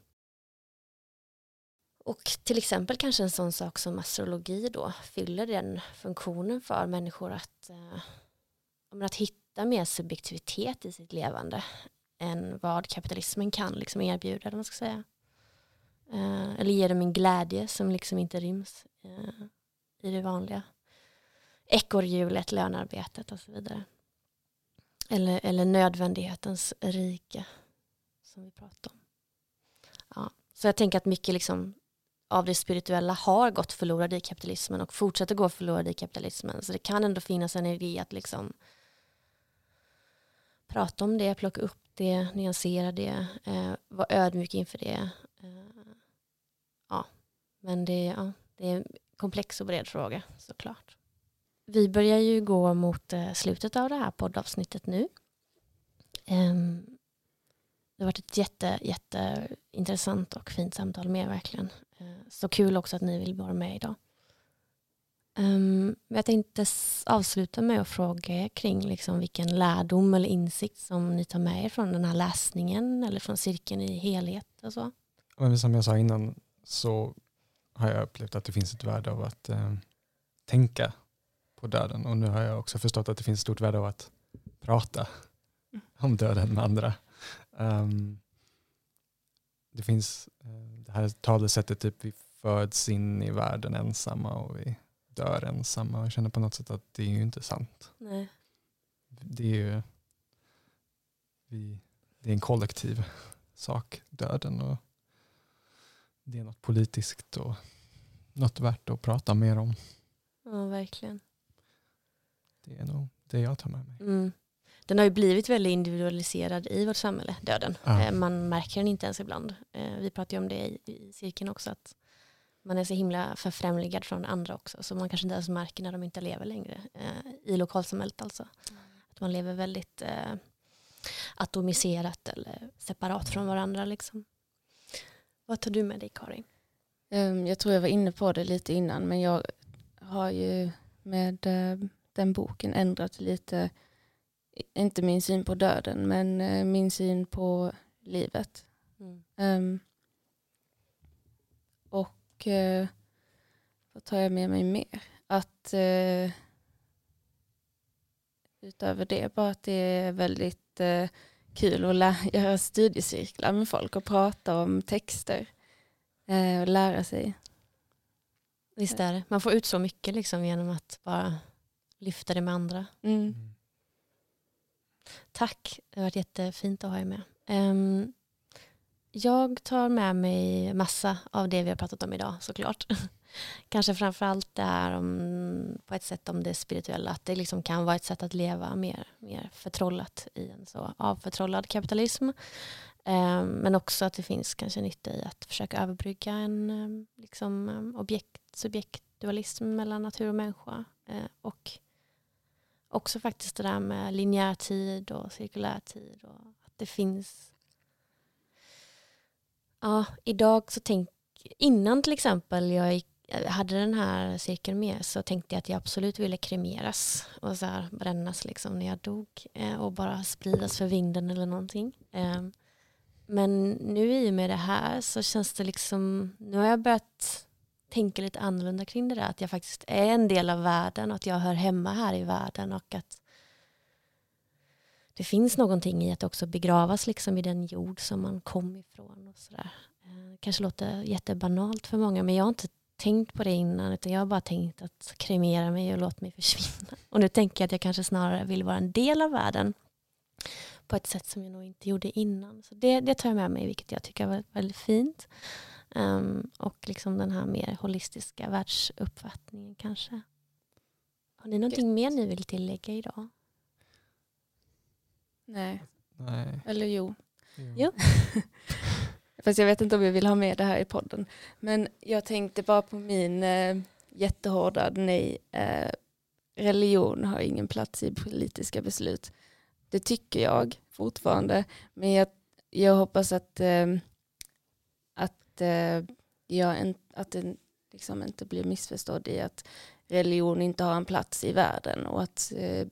Och till exempel kanske en sån sak som astrologi då fyller den funktionen för människor att, eh, att hitta hitta mer subjektivitet i sitt levande än vad kapitalismen kan liksom erbjuda. Man ska säga. Eh, eller ge dem en glädje som liksom inte ryms eh, i det vanliga. Ekorrhjulet, lönearbetet och så vidare. Eller, eller nödvändighetens rike som vi pratar om. Ja, så jag tänker att mycket liksom av det spirituella har gått förlorade i kapitalismen och fortsätter gå förlorade i kapitalismen. Så det kan ändå finnas en idé att liksom prata om det, plocka upp det, nyansera det, eh, vara ödmjuk inför det. Eh, ja, men det, ja, det är en komplex och bred fråga såklart. Vi börjar ju gå mot eh, slutet av det här poddavsnittet nu. Eh, det har varit ett jätte, jätteintressant och fint samtal med er verkligen. Eh, så kul också att ni vill vara med idag. Um, jag tänkte avsluta med att fråga kring liksom vilken lärdom eller insikt som ni tar med er från den här läsningen eller från cirkeln i helhet. Och så. Men som jag sa innan så har jag upplevt att det finns ett värde av att eh, tänka på döden och nu har jag också förstått att det finns ett stort värde av att prata mm. om döden med andra. Um, det finns uh, det här talesättet typ vi föds in i världen ensamma och vi dör ensamma. Jag känner på något sätt att det är ju inte sant. Nej. Det är ju vi, det är en kollektiv sak, döden. Och det är något politiskt och något värt att prata mer om. Ja, verkligen. Det är nog det jag tar med mig. Mm. Den har ju blivit väldigt individualiserad i vårt samhälle, döden. Ja. Eh, man märker den inte ens ibland. Eh, vi pratar ju om det i cirkeln också, att man är så himla förfrämligad från andra också, så man kanske inte ens märker när de inte lever längre. Eh, I lokalsamhället alltså. Mm. Att man lever väldigt eh, atomiserat eller separat från varandra. Liksom. Vad tar du med dig Karin? Um, jag tror jag var inne på det lite innan, men jag har ju med uh, den boken ändrat lite, inte min syn på döden, men uh, min syn på livet. Mm. Um, eh, vad tar jag med mig mer? Att eh, utöver det, bara att det är väldigt eh, kul att lä- göra studiecirklar med folk och prata om texter eh, och lära sig. Visst är det. Man får ut så mycket liksom genom att bara lyfta det med andra. Mm. Tack, det har varit jättefint att ha er med. Um, jag tar med mig massa av det vi har pratat om idag såklart. Kanske framförallt det här om, på ett sätt om det spirituella, att det liksom kan vara ett sätt att leva mer, mer förtrollat i en så avförtrollad kapitalism. Ehm, men också att det finns kanske nytta i att försöka överbrygga en ehm, liksom, ehm, objekt, subjektdualism mellan natur och människa. Och också faktiskt det där med linjär tid och cirkulär tid. Och att det finns... Ja, idag så tänk... Innan till exempel jag gick, hade den här cirkeln med så tänkte jag att jag absolut ville kremeras och så här brännas liksom när jag dog eh, och bara spridas för vinden eller någonting. Eh, men nu i och med det här så känns det liksom, nu har jag börjat tänka lite annorlunda kring det där. Att jag faktiskt är en del av världen och att jag hör hemma här i världen och att det finns någonting i att också begravas liksom i den jord som man kom ifrån. Och så där. Eh, kanske låter jättebanalt för många men jag har inte tänkt på det innan utan jag har bara tänkt att kremera mig och låta mig försvinna. Och nu tänker jag att jag kanske snarare vill vara en del av världen på ett sätt som jag nog inte gjorde innan. Så det, det tar jag med mig vilket jag tycker var väldigt fint. Um, och liksom den här mer holistiska världsuppfattningen kanske. Har ni någonting Gött. mer ni vill tillägga idag? Nej. Nej. Eller jo. Jo. jo. Fast jag vet inte om jag vill ha med det här i podden. Men jag tänkte bara på min eh, jättehårda nej. Eh, religion har ingen plats i politiska beslut. Det tycker jag fortfarande. Men jag, jag hoppas att eh, eh, jag en, att den liksom inte blir missförstådd i att religion inte har en plats i världen och att eh,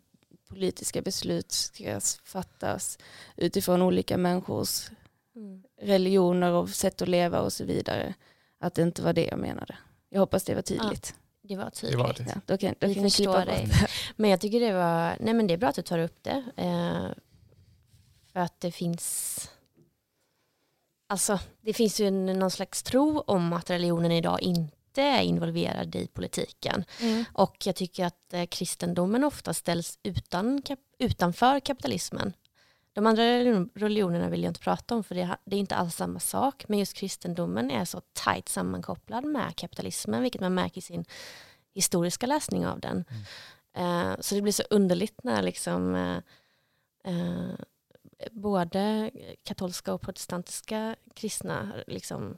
politiska beslut ska fattas utifrån olika människors mm. religioner och sätt att leva och så vidare. Att det inte var det jag menade. Jag hoppas det var tydligt. Ja, det var tydligt. Det var det. Ja, då kan, då Vi kan förstår dig. Men jag tycker det var, nej men det är bra att du tar upp det. Eh, för att det finns Alltså, det finns ju en, någon slags tro om att religionen idag inte är involverad i politiken. Mm. Och jag tycker att eh, kristendomen ofta ställs utan, kap, utanför kapitalismen. De andra religionerna vill jag inte prata om för det, det, är inte alls samma sak. Men just kristendomen är så tajt sammankopplad med kapitalismen vilket man märker i sin historiska läsning av den. Mm. Uh, så det blir så underligt när liksom uh, uh, både katolska och protestantiska kristna liksom,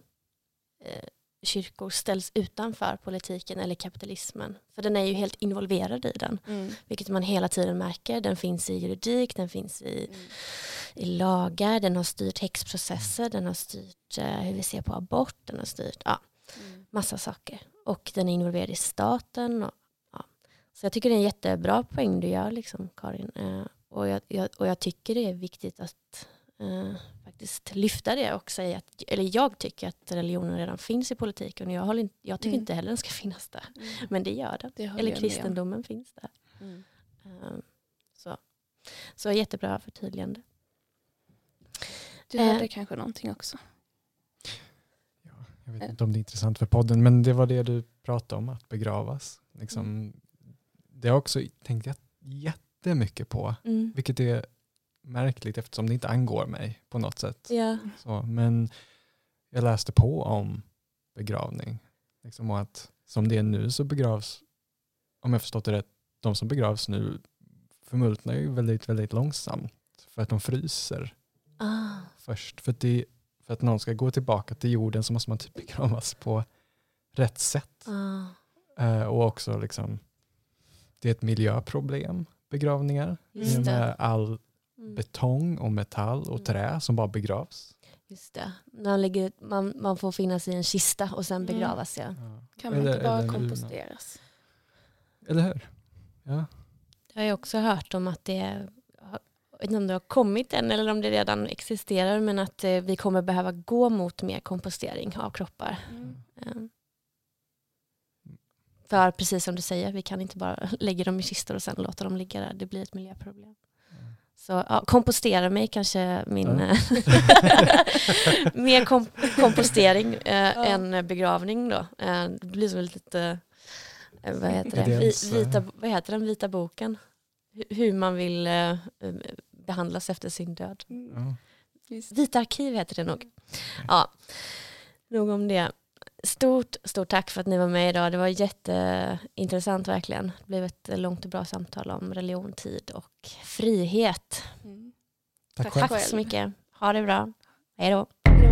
eh, kyrkor ställs utanför politiken eller kapitalismen. För den är ju helt involverad i den. Mm. Vilket man hela tiden märker. Den finns i juridik, den finns i, mm. i lagar, den har styrt häxprocesser, den har styrt eh, hur vi ser på abort, den har styrt ja, mm. massa saker. Och den är involverad i staten. Och, ja. Så jag tycker det är en jättebra poäng du gör, liksom, Karin. Eh, och jag, jag, och jag tycker det är viktigt att eh, faktiskt lyfta det och säga att, eller jag tycker att religionen redan finns i politiken och jag, håller, jag tycker mm. inte heller den ska finnas där. Mm. Men det gör den. Det eller kristendomen finns där. Mm. Um, så. så jättebra förtydligande. Du hade eh. kanske någonting också? Ja, jag vet inte om det är intressant för podden, men det var det du pratade om, att begravas. Liksom, mm. Det har också tänkt jätte jättemycket på, mm. vilket är märkligt eftersom det inte angår mig på något sätt. Ja. Så, men jag läste på om begravning. Liksom, och att som det är nu så begravs, om jag förstått det rätt, de som begravs nu förmultnar ju väldigt, väldigt långsamt för att de fryser ah. först. För att, det, för att någon ska gå tillbaka till jorden så måste man typ begravas på rätt sätt. Ah. Uh, och också liksom, det är ett miljöproblem begravningar. Just med all mm. betong och metall och mm. trä som bara begravs. Just det. Man, lägger, man, man får finnas i en kista och sen mm. begravas. Ja. ja. Kan man eller, inte bara komposteras? Eller hur? Ja. Det har jag också hört om att det jag vet inte om det har kommit än eller om det redan existerar men att eh, vi kommer behöva gå mot mer kompostering av kroppar. Mm. Mm. För precis som du säger, vi kan inte bara lägga dem i kistor och sen låta dem ligga där. Det blir ett miljöproblem. Så ja, kompostera mig kanske min... Ja. mer kom kompostering eh, ja. än begravning då. Eh, det blir som lite... Eh, vad heter det? Vita, vad heter den vita boken? Hur man vill eh, behandlas efter sin död. Ja. Vita arkiv heter det nog. Ja, nog om det. Stort, stort tack för att ni var med idag. Det var jätteintressant verkligen. Det blev ett långt och bra samtal om religion, tid och frihet. Mm. Tack Tack själv. Tack så mycket. Ha det bra. Hej då. Hej då.